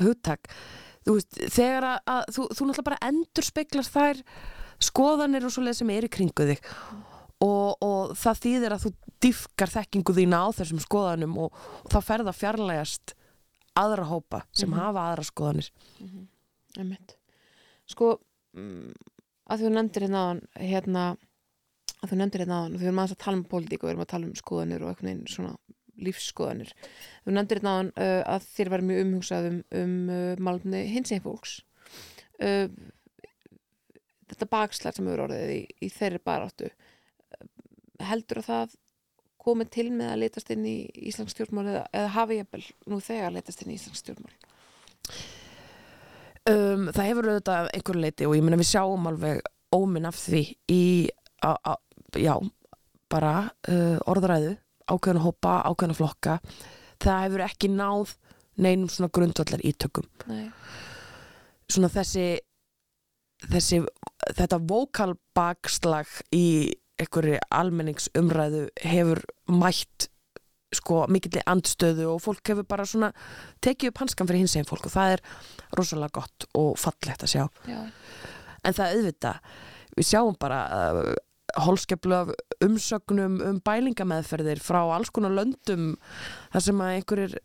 hugtak þú veist, þegar að, að þú, þú náttúrulega bara endur speklar þær skoðanir og svoleið sem er í kringu þig. Og, og það þýðir að þú diffkar þekkingu þína á þessum skoðanum og, og þá ferða fjarlægast aðra hópa sem Mhm. hafa aðra skoðanir. Einmitt. Sko, mm, að þú nefndir hérna hérna, að þú nefndir hérna og við erum aðeins að tala um pólitík og við erum að tala um skoðanir og einhvern veginn svona lífsskoðanir. Þú nefndir hérna áðan uh, að þér var mjög umhugsað um, um uh, málumni hins einn fólks. Uh, þetta bakslag sem hefur orðið í, í þeirri baráttu uh, heldur að það komið til með að letast inn í Íslands stjórnmál eða, eða hafi ég nú þegar letast inn í Íslands stjórnmál? Um, það hefur auðvitað að einhverju leiti og ég meina við sjáum alveg óminn af því í, a, a, já, bara uh, orðræðu, ákveðna hópa, ákveðna flokka. Það hefur ekki náð neinum svona grundvallar ítökum. Nei. Svona þessi, þessi, þetta vokalbakslag í einhverju almenningsumræðu hefur mætt sko mikilli andstöðu og fólk hefur bara svona tekið upp hanskan fyrir hins einn fólk og það er rosalega gott og fallegt að sjá Já, en það auðvitað, við sjáum bara holskeplu af umsögnum um bælingameðferðir frá alls konar löndum þar sem að einhverjir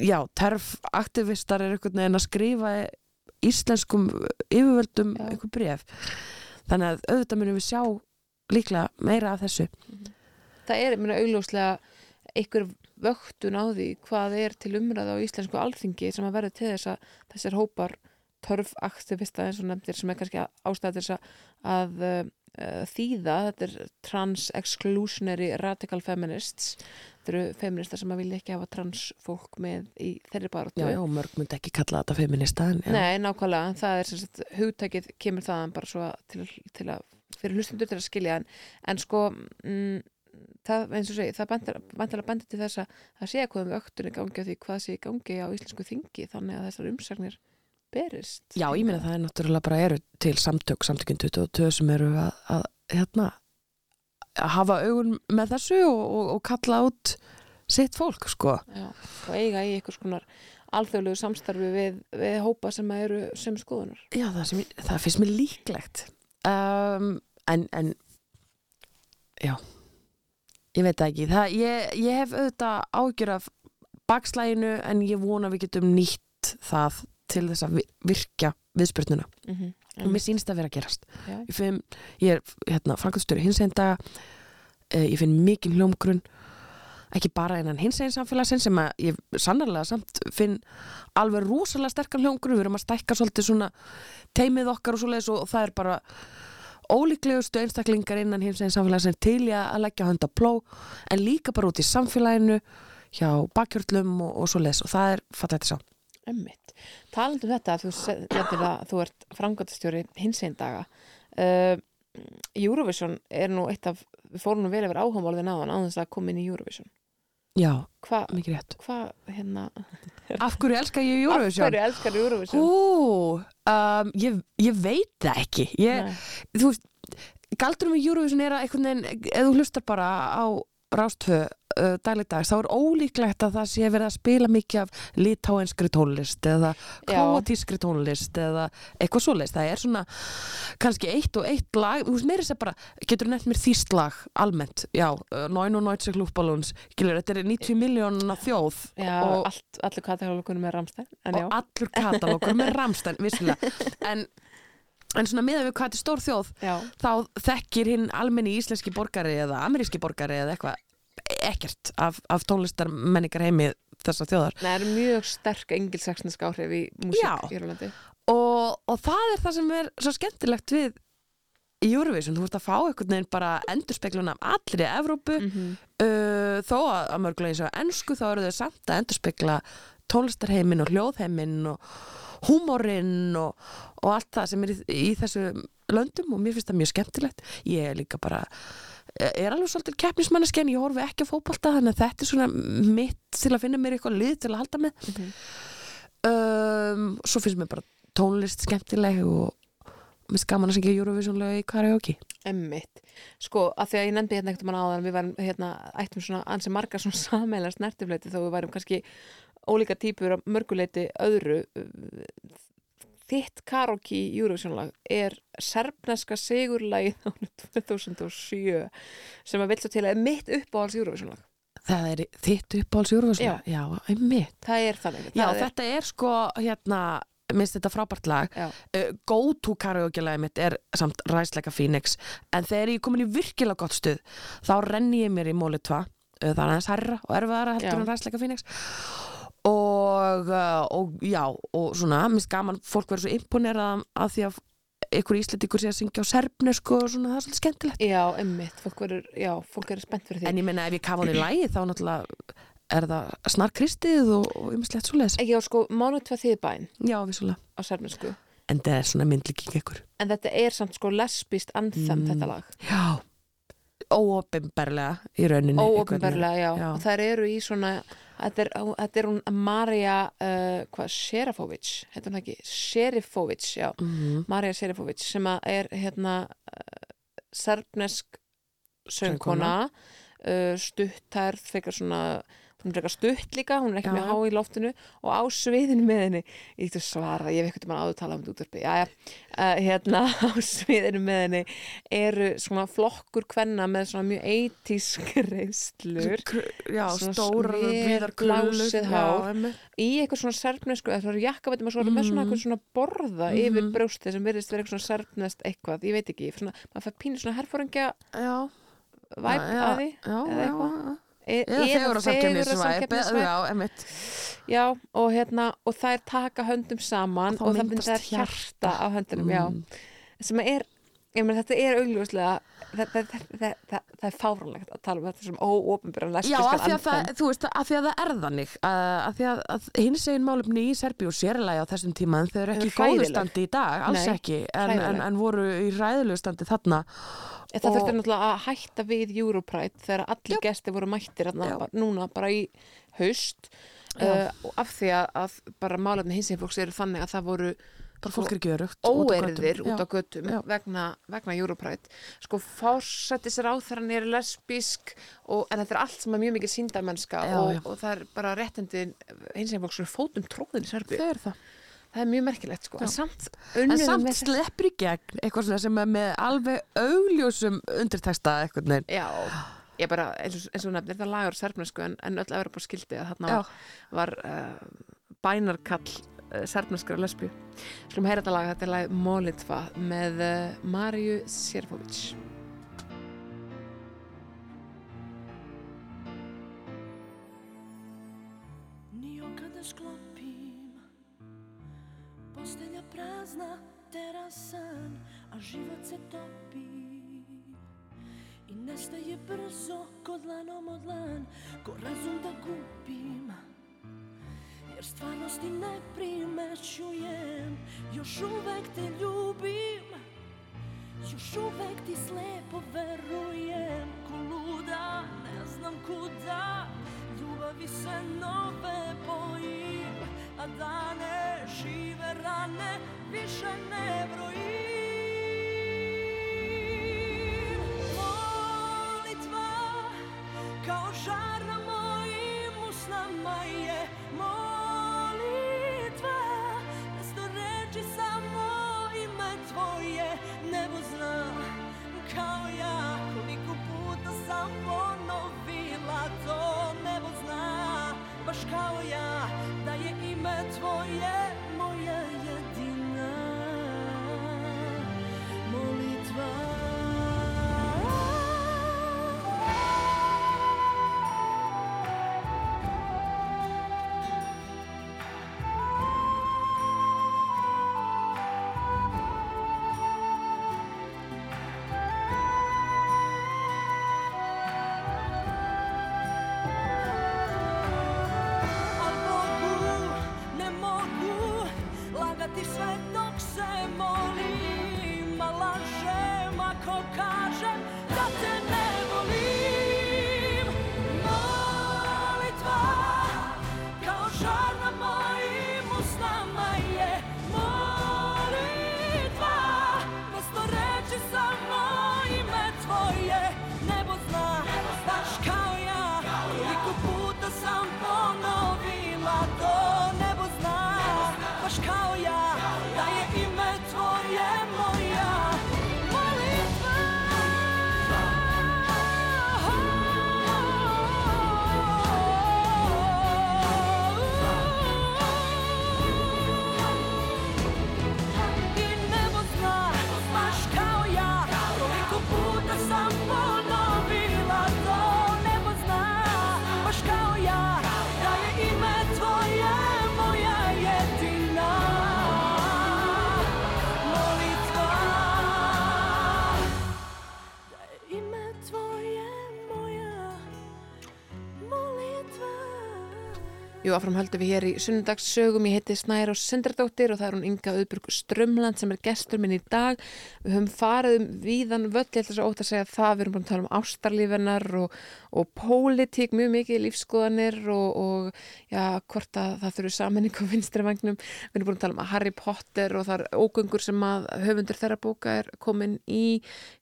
já, terfaktivistar er einhvern veginn að skrifa íslenskum yfirvöldum Já. einhver bref þannig að auðvitað munum við sjá líklega meira af þessu. Það er, meina, augljóslega einhver vöktun á því hvað er til umræða á íslensku alþingi sem að verða til þess að þessar hópar törf aktivista eins og nefndir sem er kannski ástæða þess að, að uh, þýða, þetta er trans-exclusionary radical feminists. Þetta eru feministar sem að vilja ekki hafa transfólk með í þeirri baróttu já, já, mörg myndi ekki kalla þetta feminista en. Nei, nákvæmlega, það er sem sagt, hugtækið kemur þaðan bara svo til, til að fyrir hlustundur til að skilja. En, en sko mm, það, eins og segi, það bendur að benda til þess að það sé að hvað um öktunni gangi á því hvað sé í gangi á íslensku þingi þannig að þessar umsagnir berist Já, ég meina það er náttúrulega bara eru til samtök, samtökinn 22 sem eru að, að hérna að hafa augun með þessu og, og, og kalla át sitt fólk, sko. Já, og eiga í einhvers konar alþjóðlegu samstarfi við, við hópa sem eru sem skoðunar Já, það, sem, það finnst mér líklegt. Um, en, en, já, ég veit ekki. Það, ég, ég hef auðvitað ágjör af bakslæginu en ég vona við getum nýtt það til þess að vi- virkja viðspyrnuna. mm -hmm. Og mér sýnst að vera að gerast. Já. Ég, finn, ég er hérna, frangastöru hins einn daga, eh, ég finn mikið hljómgrunn, ekki bara innan hins einn samfélagsinn sem að ég sannarlega samt finn alveg rosalega sterkan hljómgrunn, við erum að stækka svolítið svona teimið okkar og svoleiðis og það er bara ólíklegustu einstaklingar innan hins einn samfélagsinn til ég að leggja hönd á pló en líka bara út í samfélaginu hjá bakkjörlum og, og svoleiðis og það er fallegt að sjá. Emmitt. Talandi um þetta, þú að þú ert framgöndastjóri hins einn daga. Uh, Eurovision er nú eitt af, við fórum nú vel yfir áhámálðin á hann á þess að koma inn í Eurovision. Já, Hvað, mikið rétt. hva, hérna, Af hverju elska ég af Eurovision? hverju elskar Eurovision? Hú, um, ég, ég veit það ekki ég, þú veist, galdur með Eurovision er að einhvern veginn, ef þú hlustar bara á rástvö uh, dagligdags, þá er ólíklegt að það sé verið að spila mikið af litáenskri tónlist eða króatískri tónlist eða eitthvað svoleiðist, það er svona kannski eitt og eitt lag, þú veist, meiri sem bara getur nefnt mér þýst lag almennt, já, uh, 99 klúfballons þetta er 90 miljónuna þjóð Já, og, allt, allir katalógunum er Ramstein, en já. og allur katalókur með Ramstein, vissulega. [laughs] En, en svona miðað við hvað þetta er stór þjóð já. þá þekkir hinn almenni íslenski borgari eða ameríski borgari eða eitthvað ekkert af, af tónlistar menningar heimi þessar þjóðar. Nei, það eru mjög sterk engilsaksnesk áhrif í músík í Írlandi. og, og það er það sem er svo skemmtilegt við Eurovision, þú ert að fá einhvern veginn bara endurspeiklun af allri Evrópu. Mm uh, þó að, að mörgulega eins og ennsku þá eru þau samt að endurspekla tónlistarheimin og hljóðheimin og húmorinn og, og allt það sem er í, í þessu löndum og mér finnst það mjög skemmtilegt ég er líka bara er alveg svolítið keppnismanneski en ég horfi ekki að fótbolta þannig að þetta er svona mitt til að finna mér eitthvað lið til að halda með Mhm. um, svo finnst mér bara tónlist skemmtileg og, mér skaman að syngja Eurovision lög í karaoke Emmitt. Sko, að því að ég nefndi hérna ekkert mann áðan, við varum hérna, ættum svona ansi margar svona sammeila snertifleiti þó við varum kannski ólíka típur af mörguleiti öðru. Þitt karaoke í Eurovision-lag er serbneska sigurlagið [laughs] árið 2007 sem að vill svo til að er mitt uppáhalds Eurovision-lag. Það er þitt uppáhalds Eurovision Já. já einmitt Það er þannig. Já, er, þetta er sko, hérna, minnst þetta frábært lag. Uh, Go-to karaoke-lagið mitt er samt Ræsleika Phoenix. En þegar ég er komin í virkilega gott stuð, þá renni ég mér í móli 2. Uh, það er aðeins herra og erfiðara heldur en Ræsleika Phoenix. Og, uh, og já, og svona, minnst gaman, fólk verður svo imponerað að því að ykkur íslendingur sé að syngja á serbnesku og svona, það er svolítið skemmtilegt. Já, emmitt. Fólk verður, já, fólk er spennt fyrir því. En ég menna ef ég kafa hann í lægi þá náttúrulega er það snarkristið og, og ymmislegt svo leis. Ekki á sko, mánu tvið þýðbæn Já, vissulega. á serfnesku. En það er svona myndlíking ykkur. En þetta er samt sko lesbist anthem Mm. þetta lag. Já, óopimberlega í rauninni. Óopinberlega, já. Já. Og þær eru í svona, þetta er, þetta er hún Marja, uh, hvað, Sherifovic, heitir hún ekki? Sherifovic, já. Mm Marja Sherifovic, sem er hérna uh, serbnesk söngkona, uh, stuttærð, fekar svona, hún er frekar stutt líka, hún er ekki Já. með há í loftinu og á sviðinu með henni, ég get að svara, ég hef ekkert mann áður talað um þetta útverfi, já, já, uh, hérna [laughs] á sviðinu með henni eru svona flokkur kvenna með svona mjög eitísk [laughs] reynslur Já, Svona krulur. blásið Já, hár. í eitthvað svona serfnesku eða svona jakkavættum og svo er með svona Mhm. eitthvað svona borða Mhm. yfir brjóstið sem virðist vera eitthvað svona serfnest eitthvað, ég veit ekki, svona, maður fær pínu svona herfóringja væp að því E- Eða fegurðarsamkeppnisvæp. Já, og hérna og þær taka höndum saman Og og það myndast myndar hjarta á höndunum, já, Mm. sem er meina þetta er augljóslega það, það, það, það, er fáránlegt að tala um þetta sem Já, lesbískan af því að það, anthem. þú veist, af því að það er þannig að því að, að hins eginn málefni í Serbíu og sérlega á þessum tíma en þau eru ekki í góðu standi í dag, alls Nei, ekki en, en, en voru í ræðilegu standi þarna. En Það Og- þurfti náttúrulega að hætta við Europride þegar allir gesti voru mættir bara, núna bara í haust. Uh, og af því að, að bara málefni hins einn fólks eru þannig að það voru bara fólk er ekki örugt óerðir út á göttum vegna, vegna Europride. Sko fórsættis ráþarann er lesbísk og, en þetta er allt sem er mjög mikið síndarmennska Já, og, já. og það er bara réttindi hins einn fólks eru fótum tróðin í Serbíu. Þau eru það. Það er mjög merkilegt sko. En samt samt sleppur í gegn eitthvað sem er með alveg augljósum undirteksta eitthvað neinn Já, ég bara, eins og, eins og nefnir það lagur serbnesku en, en öll Evropa skildi að þarna Já. var, var uh, bænarkall uh, serbneskra lesbíu. Skulum heyra þetta lag, þetta er lag Molitva með uh, Marju Sjerfovic. Ni kada sklopim Postelja prazna, terasan A život se topi I nestaje brzo ko dlanom od dlan Ko razum da gubim Jer stvarnosti ne primećujem. Još uvek te ljubim. Još uvek ti slepo verujem. Ko luda, ne znam kuda. Ljubavi se nove bojim. A dane, žive rane Više ne brojim. Kao žar Jú, áfram höldum við hér í sunnudagssögum. Ég heiti Snæra og Sindardóttir og það er hún Inga Auðburg Strömland sem er gestur minn í dag. Við höfum farið um víðan völl, ég ætla svo ótt að segja það. Við erum búin að tala um ástarlífennar og, og pólitík, mjög mikið lífskoðanir og, og já, hvort að það þurfu saminning á vinstri vagnum. Við erum búin að tala um Harry Potter og það er ógöngur sem að höfundur þeirra bóka er komin í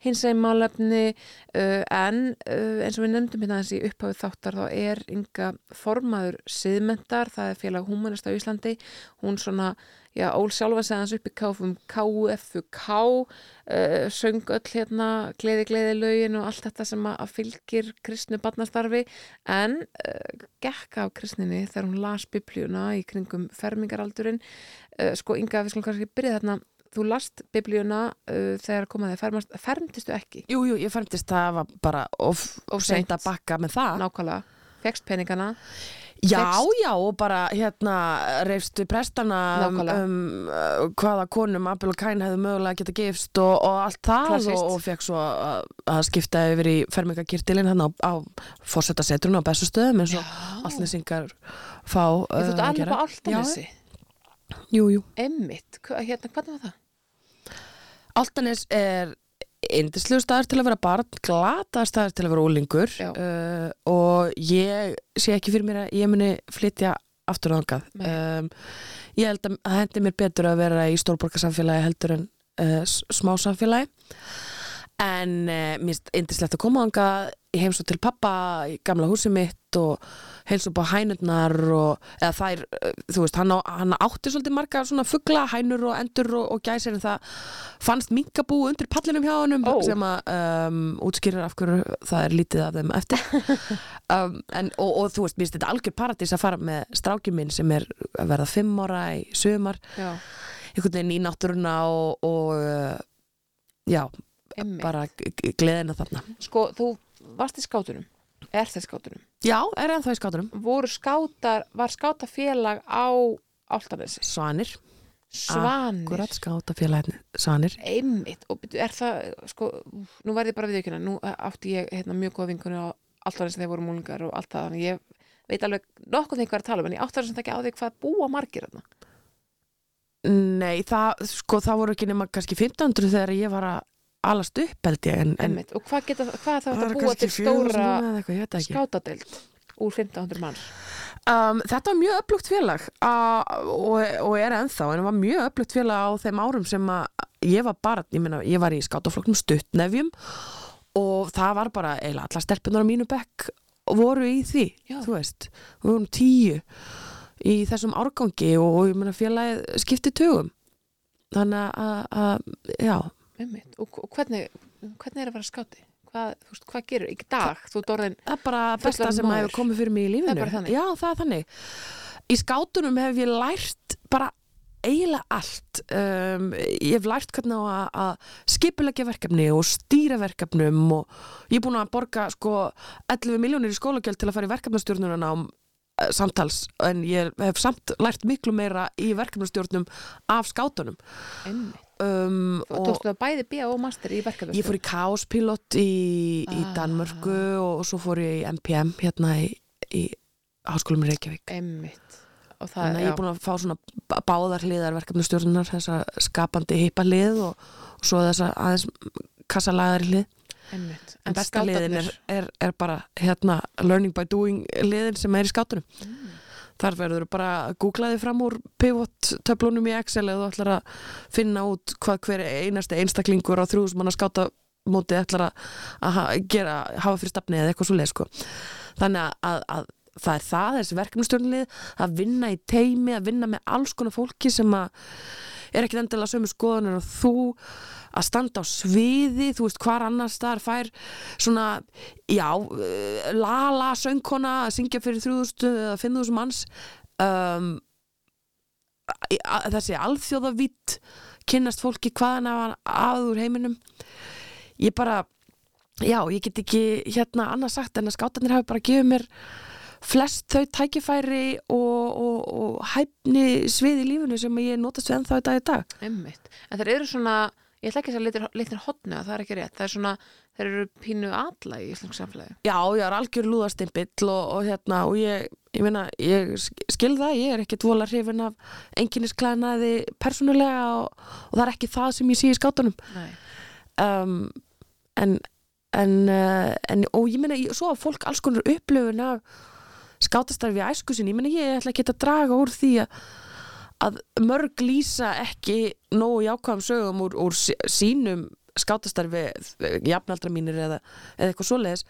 hins eginn málefni uh, en uh, eins og við nefndum hérna þessi upphafið þáttar þá er Inga formaður siðmentar, það er félag humanist á Íslandi, hún svona já, ól sjálfa segja hans upp í káfum KFUK, uh, söng öll hérna, gleði gleði lögin og allt þetta sem að, að fylgir kristnu barnastarfi. En uh, gekk af kristninni þegar hún las biblíuna í kringum fermingaraldurinn. Uh, sko Inga, við skulum kannski byrja þarna. Þú last biblíuna uh, þegar komaði fermast, fermtistu ekki? Jú, jú, ég fermtist það var bara of, of seint að bakka með það. Nákvæmlega, fegst peningana Já, Fékkst- já, og bara hérna reyfstu prestana um, um uh, hvaða konum Abel og Kain hefðu mögulega geta gifst og, og allt það Klassískt. og, og fekk svo að, skipta yfir í fermingakirtilinn hann á, á fórsetasetrun á bestustöðum eins og allnesingar fá uh, Ég þútt að alveg á Altanesi Jú, jú. Emmitt, hérna, hvernig var það? Altanes er indislegu staður til að vera barn, glata staður til að vera úlingur Já. uh, og ég sé ekki fyrir mér að ég muni flytja aftur ángað. Nei. Um, ég held að það hendi mér betur að vera í stórborgarsamfélagi heldur en uh, smá samfélagi en uh, mér finnst indislegt að koma ángað ég heimsó til pappa í gamla húsi mitt og heilsa upp á hænurnar og eða þær, uh, þú veist, hann, á, hann átti svolítið marga svona fugla, hænur og endur og, og gæsir en það fannst minkabú undir pallinum hjá honum Ó. sem að um, útskýrir af hverju það er lítið af þeim eftir. [laughs] Um, en, og, og þú veist, mér finnst þetta algjör paradís að fara með strákjum minn sem er að verða fimm ára í sumar. Já, einhvern veginn í náttúruna og, og já, emmitt bara gleðina þarna. Sko, þú varst í skátunum Er það skátunum? Já, er ennþá í skátunum Voru skátar, var skátafélag á Altanesi? Svanir, Svanir akkurat skátafélagin Svanir Einmitt, og er það, sko, nú verði ég bara við ekki nú átti ég hérna, mjög góða vinkunni á að þeir voru múlingar og allt það, þannig ég veit alveg nokkuð þeim hvað er að tala um, en ég átti þess að ekki á því hvað búa margir þarna. Nei, það, sko, það voru ekki nema kannski 1500 þegar ég var að alast upp held ég en, en og hvað, geta, hvað að eru búa til stóra 400 eða eitthvað, skátadeild úr 1500 manns? Um, þetta var mjög upplugt félag uh, og, og er ennþá en það var mjög upplugt félag á þeim árum sem að ég var bara, ég meina, ég var í skátafloknum stuttnefjum og það var bara eiginlega allar stelpunar á mínu bekk voru í því, Já. þú veist við vorum tíu í þessum árgangi og, og ég meina félagið skipti tögum þannig að, að já, Einmitt, og, hvernig, hvernig er að vera skáti? Hvað, þú veist, hvað gerur í dag? Þú ert orðin, það er bara besta sem að maður. hefur komið fyrir mig í lífinu Það er bara þannig. já, það er þannig í skátunum hef ég lært bara eiginlega allt um, ég hef lært hvernig að, að skipulegja verkefni og stýra verkefnum og ég er búin að borga sko 11 miljónir í skólagjöld til að fara í verkefnastjórnuna á samtals en ég hef samt lært miklu meira í verkefnastjórnum af skátunum einmitt. Um, Og tókstu það bæði B og master í verkefnum? Ég fór í Kaospilot í, í Ah. Danmörku og svo fór ég í MPM hérna í, í Háskólum í Reykjavík. Það, Þannig að ég er búin að fá svona bá- báðar hliðar verkefnastjórnunar, þessa skapandi hippa hlið og, og svo þessa aðeins kassalagari hlið. einmitt. En besta hliðin er, er, er bara hérna learning by doing hliðin sem er í skátunum. Þar verður bara að googla þig fram úr pivot töflunum í Excel eða þú ætlar að finna út hvað hver einasti einstaklingur á þrjúðum manna skáta móti ætlar að, gera, hafa fyrir stafni eða eitthvað svo leið sko. Þannig að, að það er það, þessi verkefnustjórnlið að vinna í teimi, að vinna með alls konar fólki sem að er ekki endilega sömu skoðanir og þú að standa á sviði, þú veist hvar annars þar fær svona já, uh, lala söngkona að syngja fyrir 3000 eða 5000 manns. Um, þessi alþjóðavitt kynnast fólki hvaðan af aður heiminum. Ég bara já, ég get ekki hérna annað sagt en að skátarnir hafi bara gefið mér flest þau tækifæri og, og, og hæfni svið í lífinu sem ég notast við ennþá í dag í dag. Einmitt. En þeir eru svona, ég ætla ekki að segja litir hotnu það er ekki rétt, það er svona þeir eru pínu alla í íslensk samfélagi. Já, ég er algjör lúðastimpill og, og hérna og ég ég meina, ég sk- skil það ég er ekki dvola hrifin af enginnisklænaði persónulega og, og það er ekki það sem ég sé í skátunum. Um, en, en, uh, en og ég meina, svo að fólk alls konar upplöfun af skátastarfi í æsku sinni, ég meina ég ætla ekki að draga úr því að, mörg lýsa ekki nógu jákvæðum sögum úr, úr sí- sínum skátastarfi jafnaldra mínir eða, eða eitthvað svoleiðis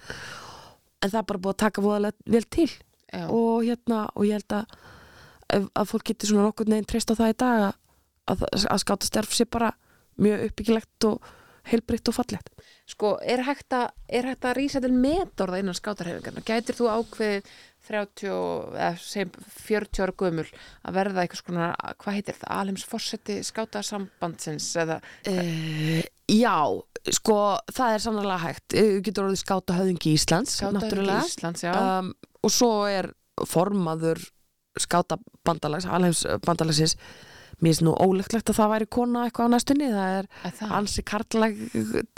en það er bara búið að taka voðalega vel til Já. og hérna og ég held að, að, fólk getur svona nokkur neginn treyst á það í dag að, að, að skátastarf sé bara mjög uppbyggilegt og heilbritt og fallegt Sko, er hægt að, er hægt að rísa til metorða innan skátarhefingarna? Gætir þú ákveðið 30, eða segjum 40 ára gömul að verða eitthvað svona, hvað heitir það, alheims fórseti skátasambandsins eða, Uh, já, sko það er sannlega hægt, þú getur orðið skáta höfðingi Íslands, náttúrulega. Íslands, um, og svo er formaður skáta bandalags, alheims bandalagsins. Mér finnst nú ólíklegt að það væri kona eitthvað á næstunni, það er ansi karlag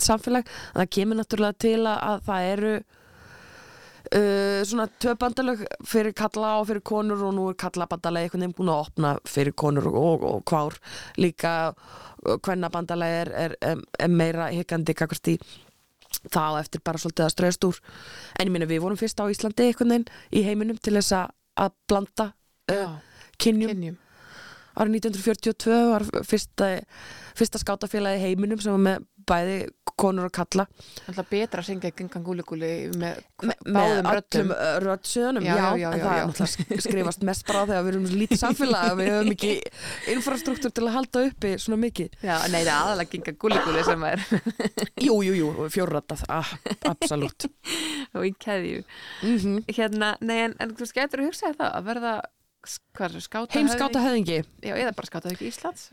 samfélag. Það kemur náttúrulega til að, að það eru uh, svona tvö bandalög fyrir kalla og fyrir konur og nú er kalla bandalagi einhvern veginn búin að opna fyrir konur og, og, og kvár. Líka hvenna bandalagi er, er, er, er meira higgandi kakvart í þá eftir bara svolítið að ströðast úr. En ég minna við vorum fyrst á Íslandi einhvern veginn í heiminum til þess að, að blanda uh, kynjum. árið 1942 var fyrsta, fyrsta skátafélagi heiminum sem var með bæði konur og kalla Alltaf betra að syngja gengan gúli-gúli með, Me, með með báðum röddum. öllum röddsöðunum Já, já, já, en það er náttúrulega skrifast mest bara þegar við erum lítið samfélag að við höfum ekki [laughs] infrastruktúr til að halda uppi svona mikið. Já, nei, það er aðalega gengan gúli-gúli sem er. [laughs] Jú, jú, jú, fjórrættað, ah, absolutt. Og í keðju. mm Hérna, nei, en, en þú veist, getur þú hugsað það að verða, er það, Heimskáta höfðingi? eða bara skáta Íslands?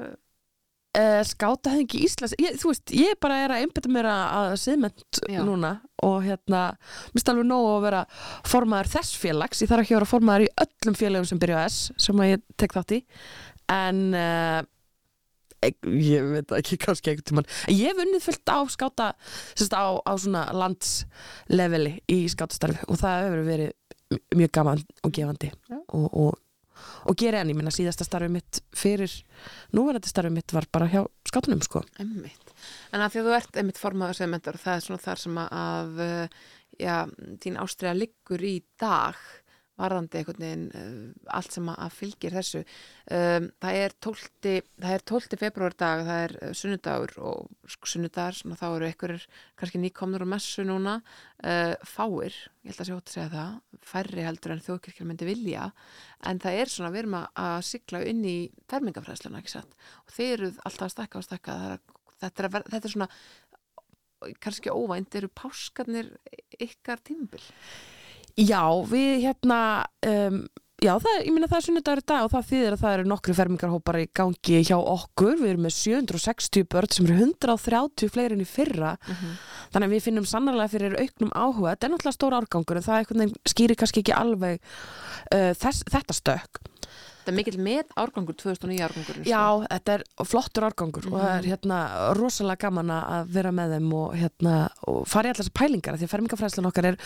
Uh, Skáta höfðingi Íslands ég, Þú veist, ég bara er að einbytta mér að, Já. núna og hérna, minnst alveg nóg að vera formaður þess félags, ég þarf ekki að vera formaður í öllum félagum sem byrja á S sem að ég tek þátt í en uh, ég, ég veit ekki kannski einhvern tímann En ég hef unnið fullt á skáta sérst, á, á svona landsleveli í skátastarfi og það hefur verið mjög gaman og gefandi Já. og, og, og gera enn, ég minna síðasta starfi mitt fyrir núverandi starfi mitt var bara hjá skátunum sko Emmitt. En að því að þú ert einmitt formaður sem mentor, það er svona þar sem að, uh, já, þín ástriða liggur í dag varðandi einhvern veginn uh, allt sem að, fylgir þessu. Um, það er 12. það er 12. februar dag, það er uh, sunnudagur og sko, sunnudagar, þá eru einhverjir kannski nýkomnur á messu núna, uh, fáir, ég held að sé hótt að segja það, færri heldur en þjóðkirkjur myndi vilja, en það er svona, við erum að, sigla inn í fermingafræðsluna? Og þeir eru alltaf að stakka og stakka, er að, þetta, er að þetta er svona, kannski óvænt, eru páskarnir ykkar tímabil? Já, við hérna um, Já, það, ég minna það er sunnudagur í dag og það þýðir að það eru nokkru fermingarhópar í gangi hjá okkur, við erum með 760 börn sem eru 130 fleiri en í fyrra. Þannig að við finnum sannarlega fyrir auknum áhuga, þetta er náttúrulega stór árgangur en það skýrir kannski ekki alveg uh, þess, þetta stökk Þetta er mikill með árgangur 2009 árgangur Já, þetta er flottur árgangur og það er hérna rosalega gaman að vera með þeim og hérna og fara í allar þessar pælingar því að fermingafræðslan okkar er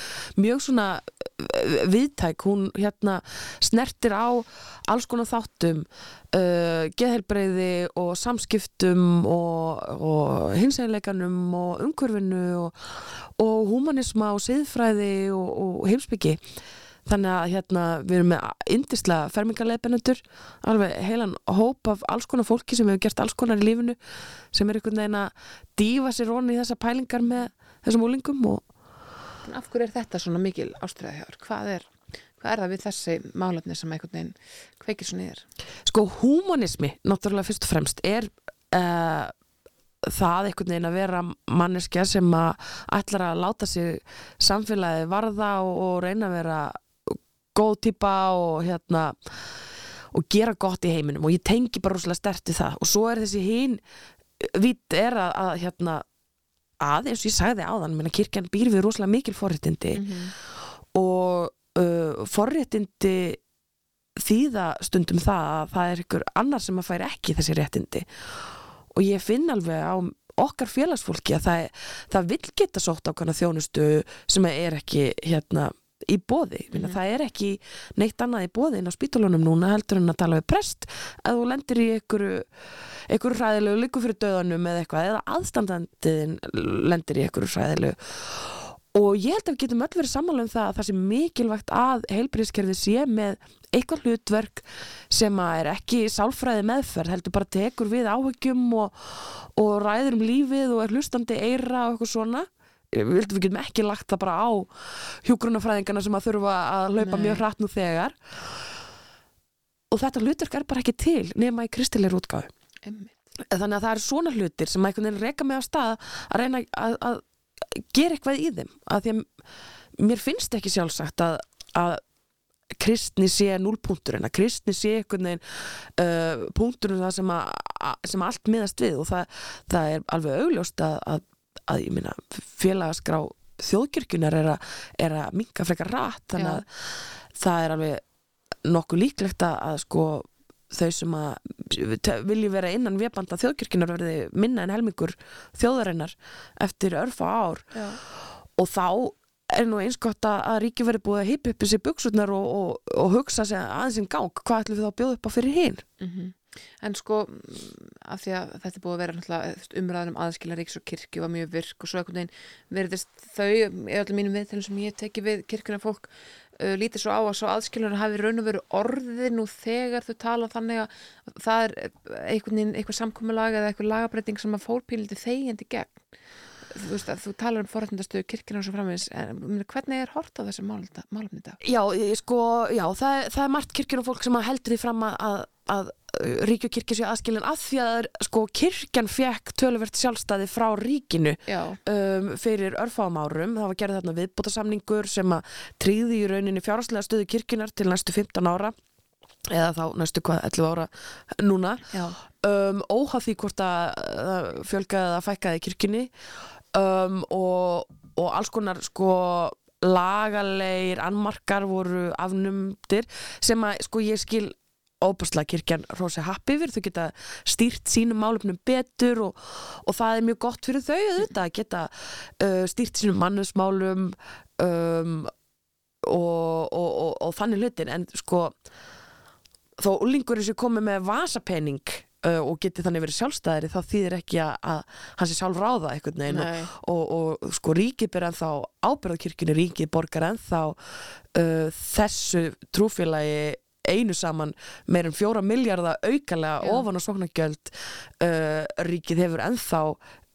mjög svona uh, viðtæk, hún hérna snertir á alls konar þáttum uh, geðhelbreyði og samskiptum og, og hinsæðleikanum og umhverfinu og, og humanisma og siðfræði og, og heimsbyggi þannig að hérna við erum með indislega fermingarleipenendur alveg heilan hóp af alls konar fólki sem hefur gert alls konar í lífinu sem er einhvern veginn að dífa sér onni í þessa pælingar með þessum úlingum af hverju er þetta svona mikil ástriða hjá þér? Hvað er, hvað er það við þessi málefni sem einhvern veginn kveikir svo niður? sko humanismi náttúrulega fyrst og fremst er uh, það einhvern veginn að vera manneskja sem að ætlar að láta sig samfélagi varða og, og reyna að vera góð típa og hérna og gera gott í heiminum og ég tengi bara rosalega sterti það. Og svo er þessi hinn vitt er að, að hérna að eins og ég sagði áðan, menna kirkjan býr við rosalega mikil forréttindi og uh, forréttindi þýða stundum það að það er ykkur annar sem að færi ekki þessi réttindi. Og ég finn alveg á okkar félagsfólki að það, það vil geta sótt ákvæmna þjónustu sem er ekki hérna í bóði mm það er ekki neitt annað í bóði inn á spítulunum núna heldur en að tala við prest. Að þú lendir í einhverju einhverju hræðilegu líku fyrir döðanum eða eitthvað eða aðstandandiðin lendir í einhverju hræðilegu. Og ég held að við getum öll verið sammála um það að það sé mikilvægt að heilbríðskerfi sé með eitthvað hlutverk sem að er ekki sálfræði meðferð, heldur bara tekur við áhyggjum og, og ræður um lífið og er hlustandi eira og eitthvað svona við getum ekki lagt það bara á hjúgrunafræðingana sem að þurfa að hlaupa Nei. mjög hratt nú þegar og þetta hlutverk er bara ekki til nema í kristilegur útgáfu Einmitt. þannig að það eru svona hlutir sem einhvern veginn reyka mig á stað að reyna að, að gera eitthvað í þeim að því að mér finnst ekki sjálfsagt að, að kristni sé núlpunkturinn að kristni sé einhvern veginn uh, punkturinn sem, að- sem allt miðast við og það, það er alveg augljóst að, að, ég minna félagaskrá þjóðkirkjunar er að, er að minka frekar rætt þannig Já. að það er alveg nokkuð líklegt að, að sko þau sem að vilji vera innan vébanda þjóðkirkjunar verði minna en helmingur þjóðarinnar eftir örfa ár Já. og þá er nú eins gott að, ríki verið búið að hipa upp þessi buksutnar og, og, og hugsa sig aðeins í gang, hvað ætlum við þá að bjóða upp á fyrir hinn? Mhm. En sko, af því að þetta búið að vera umræðan um aðskila ríks og kirkju var mjög virk og svo einhvern veginn verðist þau, í öllum mínum viðtælum sem ég teki við kirkjuna fólk, uh, lítið svo á að svo aðskilur hafi raun og veru orðið nú þegar þau tala þannig að það er einhvern veginn, eitthvað samkomulag eða eitthvað lagabreiting sem að fórpíliti þegjandi gegn. Þú veist að þú talar um forrættindastöðu kirkjuna og svo framins, en meina, hvernig er hort á málefni í dag? Já, sko, já, það, það er margt kirkjur og fólk sem heldur því fram að, að, að ríkju kirkju séu aðskilin að því að sko, kirkjan fekk töluvert sjálfstæði frá ríkinu um, fyrir örfáum árum. Það var gerð þarna viðbótasamningur sem að tríði í rauninni fjárhagslega stöðu kirkjunar til næstu 15 ára eða þá næstu hvað 11 ára núna. Um, óháð því hvort að fjölgaði eða fækkaði kirkjunni. Um, og, og alls konar sko lagalegir annmarkar voru afnumdir sem að sko ég skil óbúrslega kirkjan rosa happy yfir, þau geta stýrt sínum málefnum betur og, og það er mjög gott fyrir þau auðvitað að geta uh, stýrt sínum mannusmálum um, og, og, og, þannig hlutin. En sko þó úlingurinn sem komið með vasapenning uh, og geti þannig verið sjálfstæðari þá þýðir ekki að, að hann sé sjálf ráða veginn. Og, nei, og, sko ríkið ber ennþá ábyrðakirkjunni ríkið borgar ennþá uh, þessu trúfélagi einu saman meir en fjóra miljardar aukalega Já. ofan á sóknargjöld uh, ríkið hefur ennþá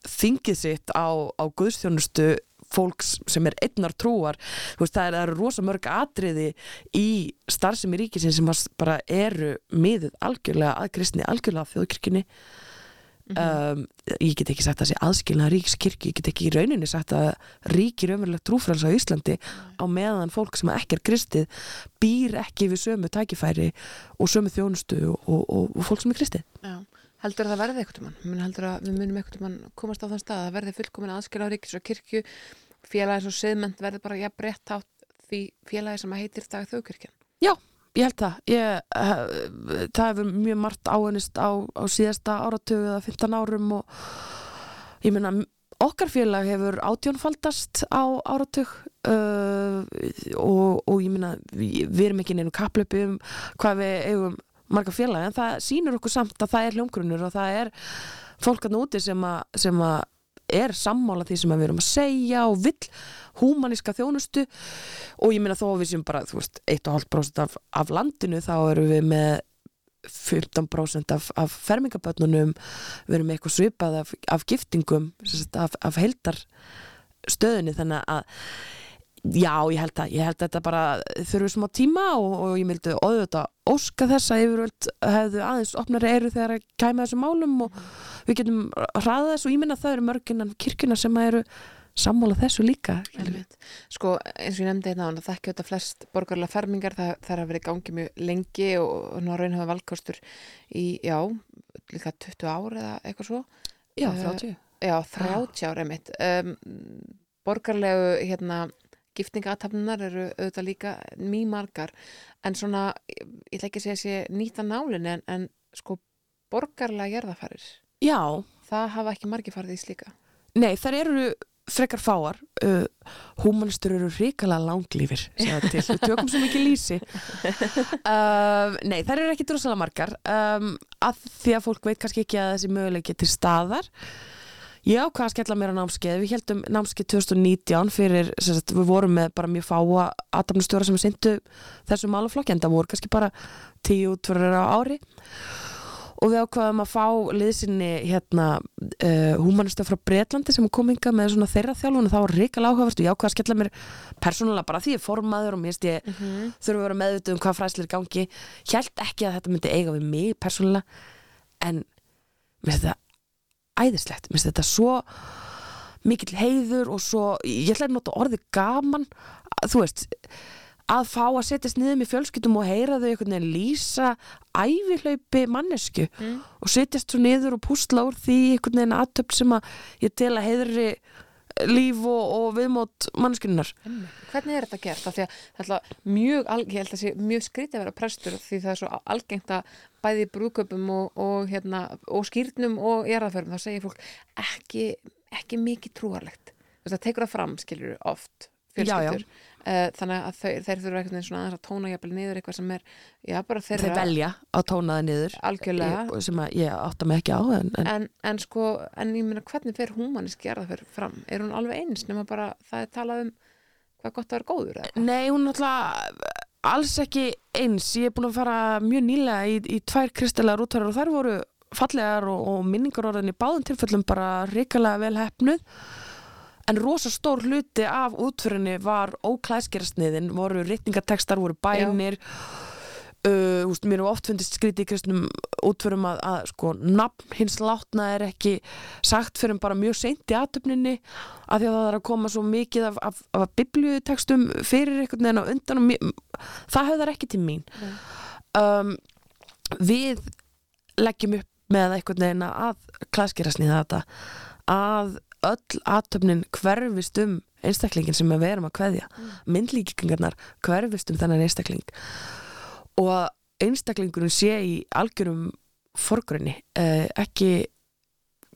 þingið sitt á, á guðstjónustu fólks sem er einnar trúar veist, það er- eru rosa mörg atriði í starfsemi ríkisins sem bara eru miðuð algjörlega að kristni, algjörlega að þjóðkirkjunni um, ég get ekki sagt að það sé aðskilna ríkskirkju, ég get ekki í rauninni sagt að ríkir ömurlegt trúfræls á Íslandi á meðan fólk sem ekki er kristið býr ekki við sömu tækifæri og sömu þjónustu og, og, og, og fólk sem er kristið. Já, heldur að það verði eitthvað mann, Mun heldur að við munum eitthvað komast á þann stað að verði fullkomin aðskil á ríkis og kirkju félagi svo siðment verði bara jafn breytt á því félagi sem heitir dag þjóðkirkjan. Ég held það, ég, uh, það hefur mjög margt áhennist á, á síðasta áratug eða 15 árum og ég meina okkar félag hefur átjónfaldast á áratug uh, og, og ég meina við, við erum ekki neinu kaplöpi um hvað við eigum marga félag en það sýnur okkur samt að það er hljómgrunnur og það er fólk að núti sem að er sammála því sem við erum að segja og vill húmaníska þjónustu. Og ég meina þó við sem bara, þú veist, 1,5% af, af landinu þá erum við með 15% af, af fermingabötnunum við erum eitthvað svipað af, af giftingum af, af heldar stöðunni þannig að já, ég held að, ég held að þetta bara þurfi smá tíma og, og ég mildi auðvitað óska þess að yfirvöld hefðu aðeins opnari eru þegar að kæma þessum málum og við getum hraða þessu og ég minna að það eru mörginnan kirkjuna sem eru sammála þessu líka. Sko eins og ég nefndi hérna það ekki þetta flest borgarlega fermingar það, það er að vera í gangi mjög lengi og, og raun hafa valkostur í, já, líka 20 ár eða eitthvað svo. Já, Eh, 30 Já, 30 ár einmitt. Um, borgarlegu hérna giftingatafnunar eru auðvitað líka mjög margar en svona, ég ég ætla ekki að segja að sé nýta nálinn en, en sko borgarlega gerðafarir Já, það hafa ekki margir farið í slíka. Nei, þær eru frekar fáar. Uh, húmanistur eru ríkala langlífir segja til, við tökum svo mikið lýsi. Um, nei, þær eru ekki drosalega margar. Um, að því að fólk veit kannski ekki að þessi möguleiki er til staðar ég ákvað að skella mér á námskeið. Við heldum námskeið 2019 fyrir, sagt, við vorum með bara mjög fáa aðdamnustjóra sem við syndu þessu málaflokki en það voru kannski bara tíu útverður á ári. Og við ákvaðum að fá liðsinni hérna uh, humanista frá Bretlandi sem kom hinga með svona þeirra þjálfun og það var ríkala áhugavert. Og ég ákvaða að skella mér persónulega bara því ég er formaður og mér veist ég þurfa að vera meðvituð um hvað fræslir gangi. Held ekki að þetta myndi eiga við mig persónulega en mér finnst þetta æðislegt, mér finnst þetta svo mikill heiður og svo ég ætla að nota orðið gaman þú veist að fá að setjast niður með fjölskyldum og heyra þau einhvern veginn lýsa ævihlaupi mannesku Mm. og setjast svo niður og púsla úr því einhvern veginn aðtöp sem að ég tel að heiðri líf og, og viðmót manneskunnar Hvernig er þetta gert? Að það er mjög, ég held að sé mjög skrítið að vera prestur því það er svo algengt að bæði brúköpum og, og, hérna, og skýrnum og jarðaförum, þá segir fólk ekki, ekki mikið trúarlegt. Það tekur það fram, skilur oft, fjölskyldur. Eh, Þannig að þau, þeir þurfa veginn svona aðeins að tóna jafnvel niður eitthvað sem er, já, bara þeirra þeir velja að tóna það niður algjörlega. Ég- sem að ég átta mig ekki á en, en En, en sko, en ég meina hvernig fer húmaniski jarðaför fram? Er hún alveg eins nema bara það er talað um hvað gott að vera góður eða? Nei, hún náttúrulega alls ekki eins. Ég er búin að fara mjög nýlega í, í tvær kristilegar útvarar og þær voru fallegar og, og minningarorðin í báðum tilfellum bara ríkalega vel hefnuð. En rosa stór hluti af útförinni var óklæðskerarsniðin, voru rítningatekstar, voru bænir. Uh, úst, mér hefur oft fundist skrítið í kristnum útförum að, að sko, nafn hins látna er ekki sagt fyrir bara mjög seint í aðtöfninni af því að það er að koma svo mikið af, af, af biblíutekstum fyrir einhvern veginn á undan og mér, það höfðar ekki til mín. Um, við leggjum upp með einhvern veginn að klæðskerarsniða þetta að öll aðtöfnin hverfist um einstaklingin sem við erum að kveðja. Myndlíkingarnar hverfist um þennan einstakling og einstaklingurinn sé í algjörum forgrunni eh, ekki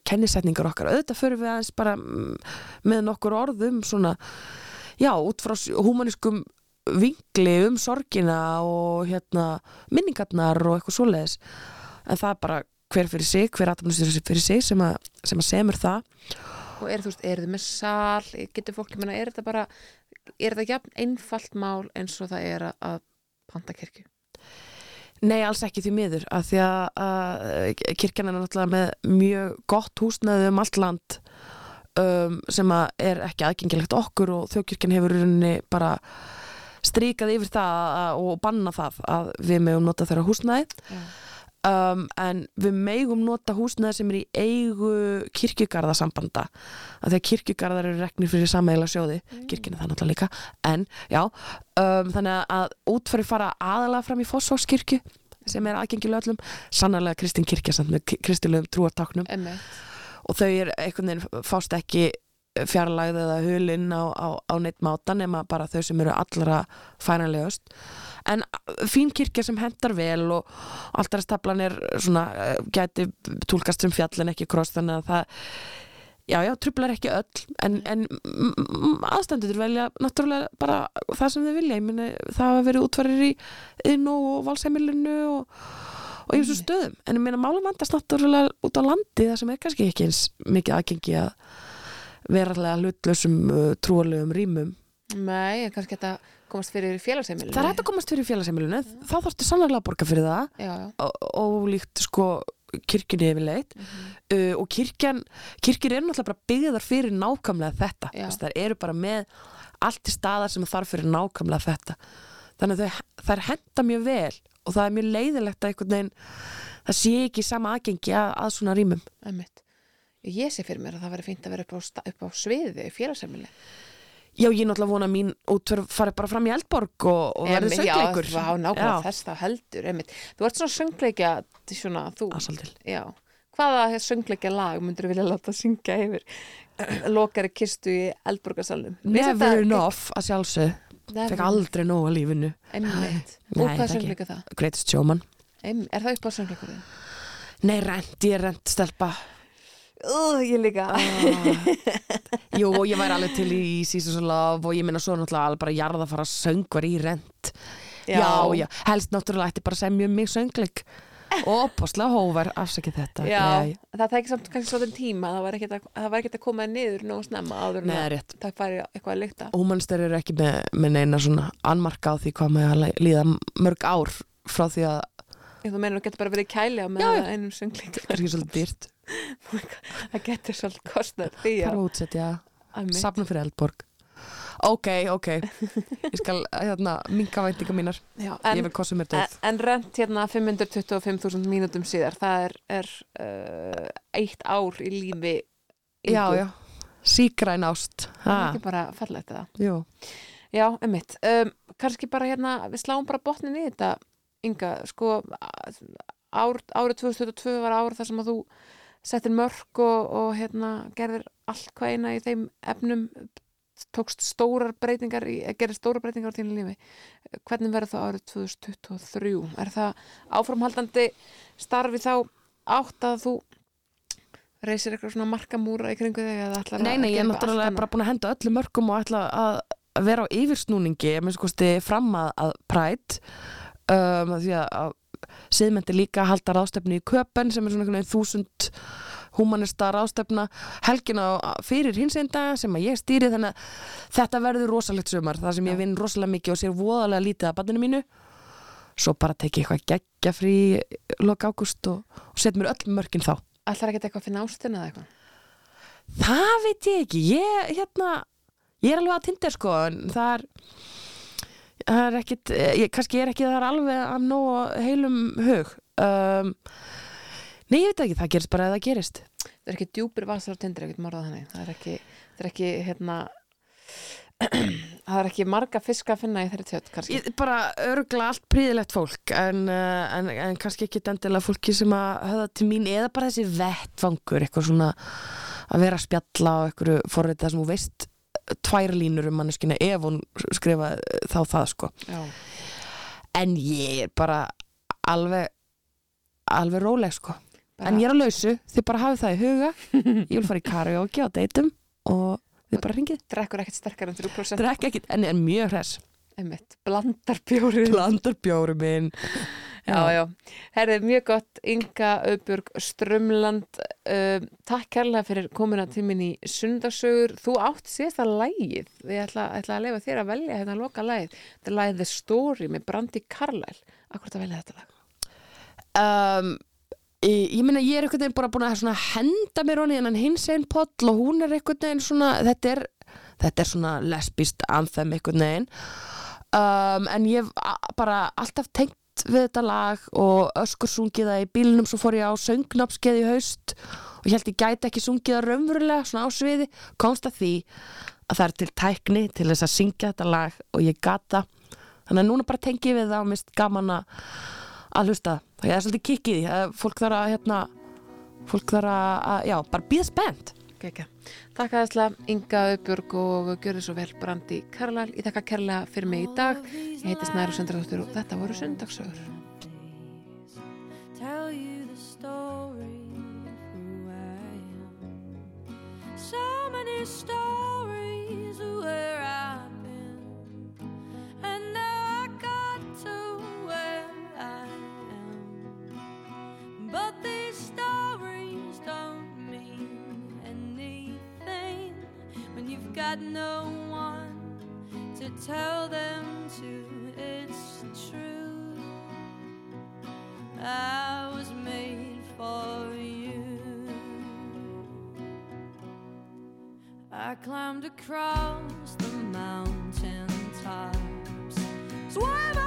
kennisetningar okkar. Auðvitað fyrir við aðeins bara mm, með nokkur orðum svona já, út frá humaniskum vingli um sorgina og hérna minningarnar og eitthvað svoleiðis. En það er bara hver fyrir sig, hver aðtamnustur fyrir sig sem að, sem að semur það. Og er þú veist, er þið með sal, getur fólk, ég meina, er þetta bara, er þetta jafn einfalt mál eins og það er að panta kirkju? Nei, alls ekki því miður að því að, að kirkjan er náttúrulega með mjög gott húsnæði um allt land um, sem að er ekki aðgengilegt okkur og þjókirkjan hefur rauninni bara strikað yfir það að, og banna það að við megum nota þeirra húsnæði Já. um, en við megum nota húsnæði sem er í eigu kirkjugarðasambanda. Að því að kirkjugarðar eru reknir fyrir sammeila sjóði, kirkjun er það náttúrulega líka. En já, um, þannig að útfæri fara aðalega fram í Fossvákskirkju sem er aðgengilega öllum sannarlega Kristín kirkja samt með kristilegum trúartáknum. Og þau er einhvern veginn fást ekki fjarlægð eða hulinn á, á, á neitt máta nema bara þau sem eru allra fænanlegust en fín kirkja sem hendar vel og alltaf er svona eh, gæti túlkast sem fjall en ekki kross þannig að það já já, trublar ekki öll en, en aðstendur velja náttúrulega bara það sem þau vilja. Ég meni, það hafa verið útvarir í inn og valsheimilinu og og í þessum stöðum, en ég meina málum vandast náttúrulega út á landi það sem er kannski ekki eins mikið aðgengi að verðarlega hlutlausum uh, trúalegum rýmum Nei, kannski þetta komast fyrir félagsheimilinu. það er hægt að komast fyrir félagsheimilinu þá þarfstu sannlega að borga fyrir það Já, já. og- ólíkt sko kirkjunni yfirleitt uh, og kirkjan, kirkjur eru náttúrulega bara byggðar fyrir nákvæmlega þetta. Þess, þær eru bara með allt í staðar sem þarf fyrir nákvæmlega þetta þannig að þau, þær henda mjög vel og það er mjög leiðilegt að einhvern veginn það sé ekki sama aðgengi að, að svona rýmum. Ég sé fyrir mér að það væri fínt að vera upp á, upp á sviði í félagsheimili. Já, ég náttúrulega vona að mín útverf fari bara fram í Eldborg og, og verði Einmitt, söngleikur Já, nákvæmlega þess þá heldur. Emmett. Þú ert svona söngleikja, svona, þú, Aðsaldil. já. Hvaða söngleikja lag myndur vilja láta syngja yfir [clears throat] lokari kistu í Eldborgarsalnum? Never enough að sjálfsög Fekk aldrei nóg að lífinu Emmett. Nei, Og hvað söngleika það? Greatest Showman Em, er það upp á söngleikurinn? Nei, rent, ég er rent stelpa uh, ég líka. Jú, og ég væri alveg til í Seasons of Love og ég minna svo náttúrulega alveg bara jarða að fara söngvar í rent. Já, já, helst náttúrulega ætti bara að semja um mig söngleik. Og opaslega hóvar afsakið þetta. Já, Nei, það tækir samt kannski svolítið tíma það var ekkert að, að koma niður nógu snemma áður en að það færi eitthvað að lykta. Húmanster eru ekki með, með neina svona annmarka á því hvað maður að líða mörg ár frá því að Ég þú meina þú getur bara verið kæli á með Já, já. einum dýrt [laughs] það getur svolítið kostnað því að útsetja. Safna fyrir Eldborg. Ok, ok. Ég skal hérna minka væntinga mínar. Já, ég en, vil kostum mér en, döð en rent hérna 525.000 mínútum síðar það er, er uh, eitt ár í lífi Já, Ingu. já, sígræn ást. Það er ekki bara fallegt það Jú, Já, emmitt. Um, kannski bara hérna, við sláum bara botnin í þetta, Inga, sko, ár, árið 2022 var ár þar sem að þú settir mörg og, og hérna, gerðir allt hvað eina í þeim efnum, tókst stórar breytingar, í, eh, gerðir stórar breytingar á þínu lífi. Hvernig verður það árið 2023? Er það áframhaldandi starfi þá átt að þú reysir eitthvað svona markamúra í kringu þig eða ætlar að Nei, nei, ég er náttúrulega bara búin að henda öllu mörgum og ætla að vera á yfirsnúningi ég minnst kosti fram að, að præt um, því að, að siðmyndi líka halda ráðstefni í köpen sem er svona einhvern veginn þúsund humanista ráðstefna helgin á fyrir hins einn dag sem að ég stýri þannig að þetta verður rosalegt sumar. Það sem ég vinn rosalega mikið og sér voðalega lítið að bandinu mínu. Svo bara teki ég eitthvað geggja frí loka ágúst og, og set mér öll mörkin þá. Ætlar ekki eitthvað að finna ástina eða eitthvað? Það veit ég ekki, ég, hérna, ég er alveg að tindir sko, en það er, það er ekkit, ég, kannski er ekki það er alveg að nóg heilum hug. Um, nei, ég veit ekki, það gerist bara að það gerist. Það er ekki djúpir vasar á tindir, ekkert morðað þannig. Það er ekki, það er ekki, hérna, [clears throat] það er ekki marga fiska að finna í þeirri tjött, kannski. Ég, bara örgla allt príðilegt fólk, en, uh, en, en kannski ekki endilega fólki sem að höfða til mín, eða bara þessi vettfangur, eitthvað svona að vera að spjalla á einhverju forrið sem þú veist tvær línur um manneskina ef hún skrifa þá það sko. Já. en ég er bara alveg alveg róleg sko. Bara- en ég er að lausu, þið bara hafið það í huga. Ég vil fara í karaoke á deitum og þið bara ringið Drekkur ekkert sterkar en 3%. drekka ekkit, en er mjög hress. Einmitt, blandar bjórið. blandar bjóri minn Já, já. Herðið, mjög gott, Inga Auðbjörg Strömland. Uh, takk kærlega fyrir komuna tímin í sundarsögur. Þú átt síðasta lægið. Ég ætla, ætla að leifa þér að velja hérna að loka lægið. Þetta er lægið The Story með Brandi Carlyle. Akkur þetta velja þetta lag? um, ég, ég meina ég er einhvern veginn bara búin að henda mér honni en hins einn poll og hún er einhvern veginn svona þetta er, þetta er svona lesbist anthem einhvern veginn um, en ég hef bara alltaf tengt við þetta lag og öskur sungið það í bílnum svo fór ég á söngnapskeið í haust og ég held ég gæti ekki sungið það raunverulega svona á sviði, komst að því að það er til tækni til þess að syngja þetta lag og ég gata þannig að núna bara tengi ég við það og mist gaman að hlusta. Það er svolítið kikkið í því. Fólk þarf að hérna, fólk þarf að já, bara býða spennt Kekja. Takk aðeinslega Inga Auðbjörg og gjörðu svo vel Brandi Carlyle. Ég þakka kærlega fyrir mig í dag. Ég heiti Snæru Söndradóttir og þetta voru sundagsögur. tell got no one to tell them to. It's true. I was made for you. I climbed across the mountain tops, swam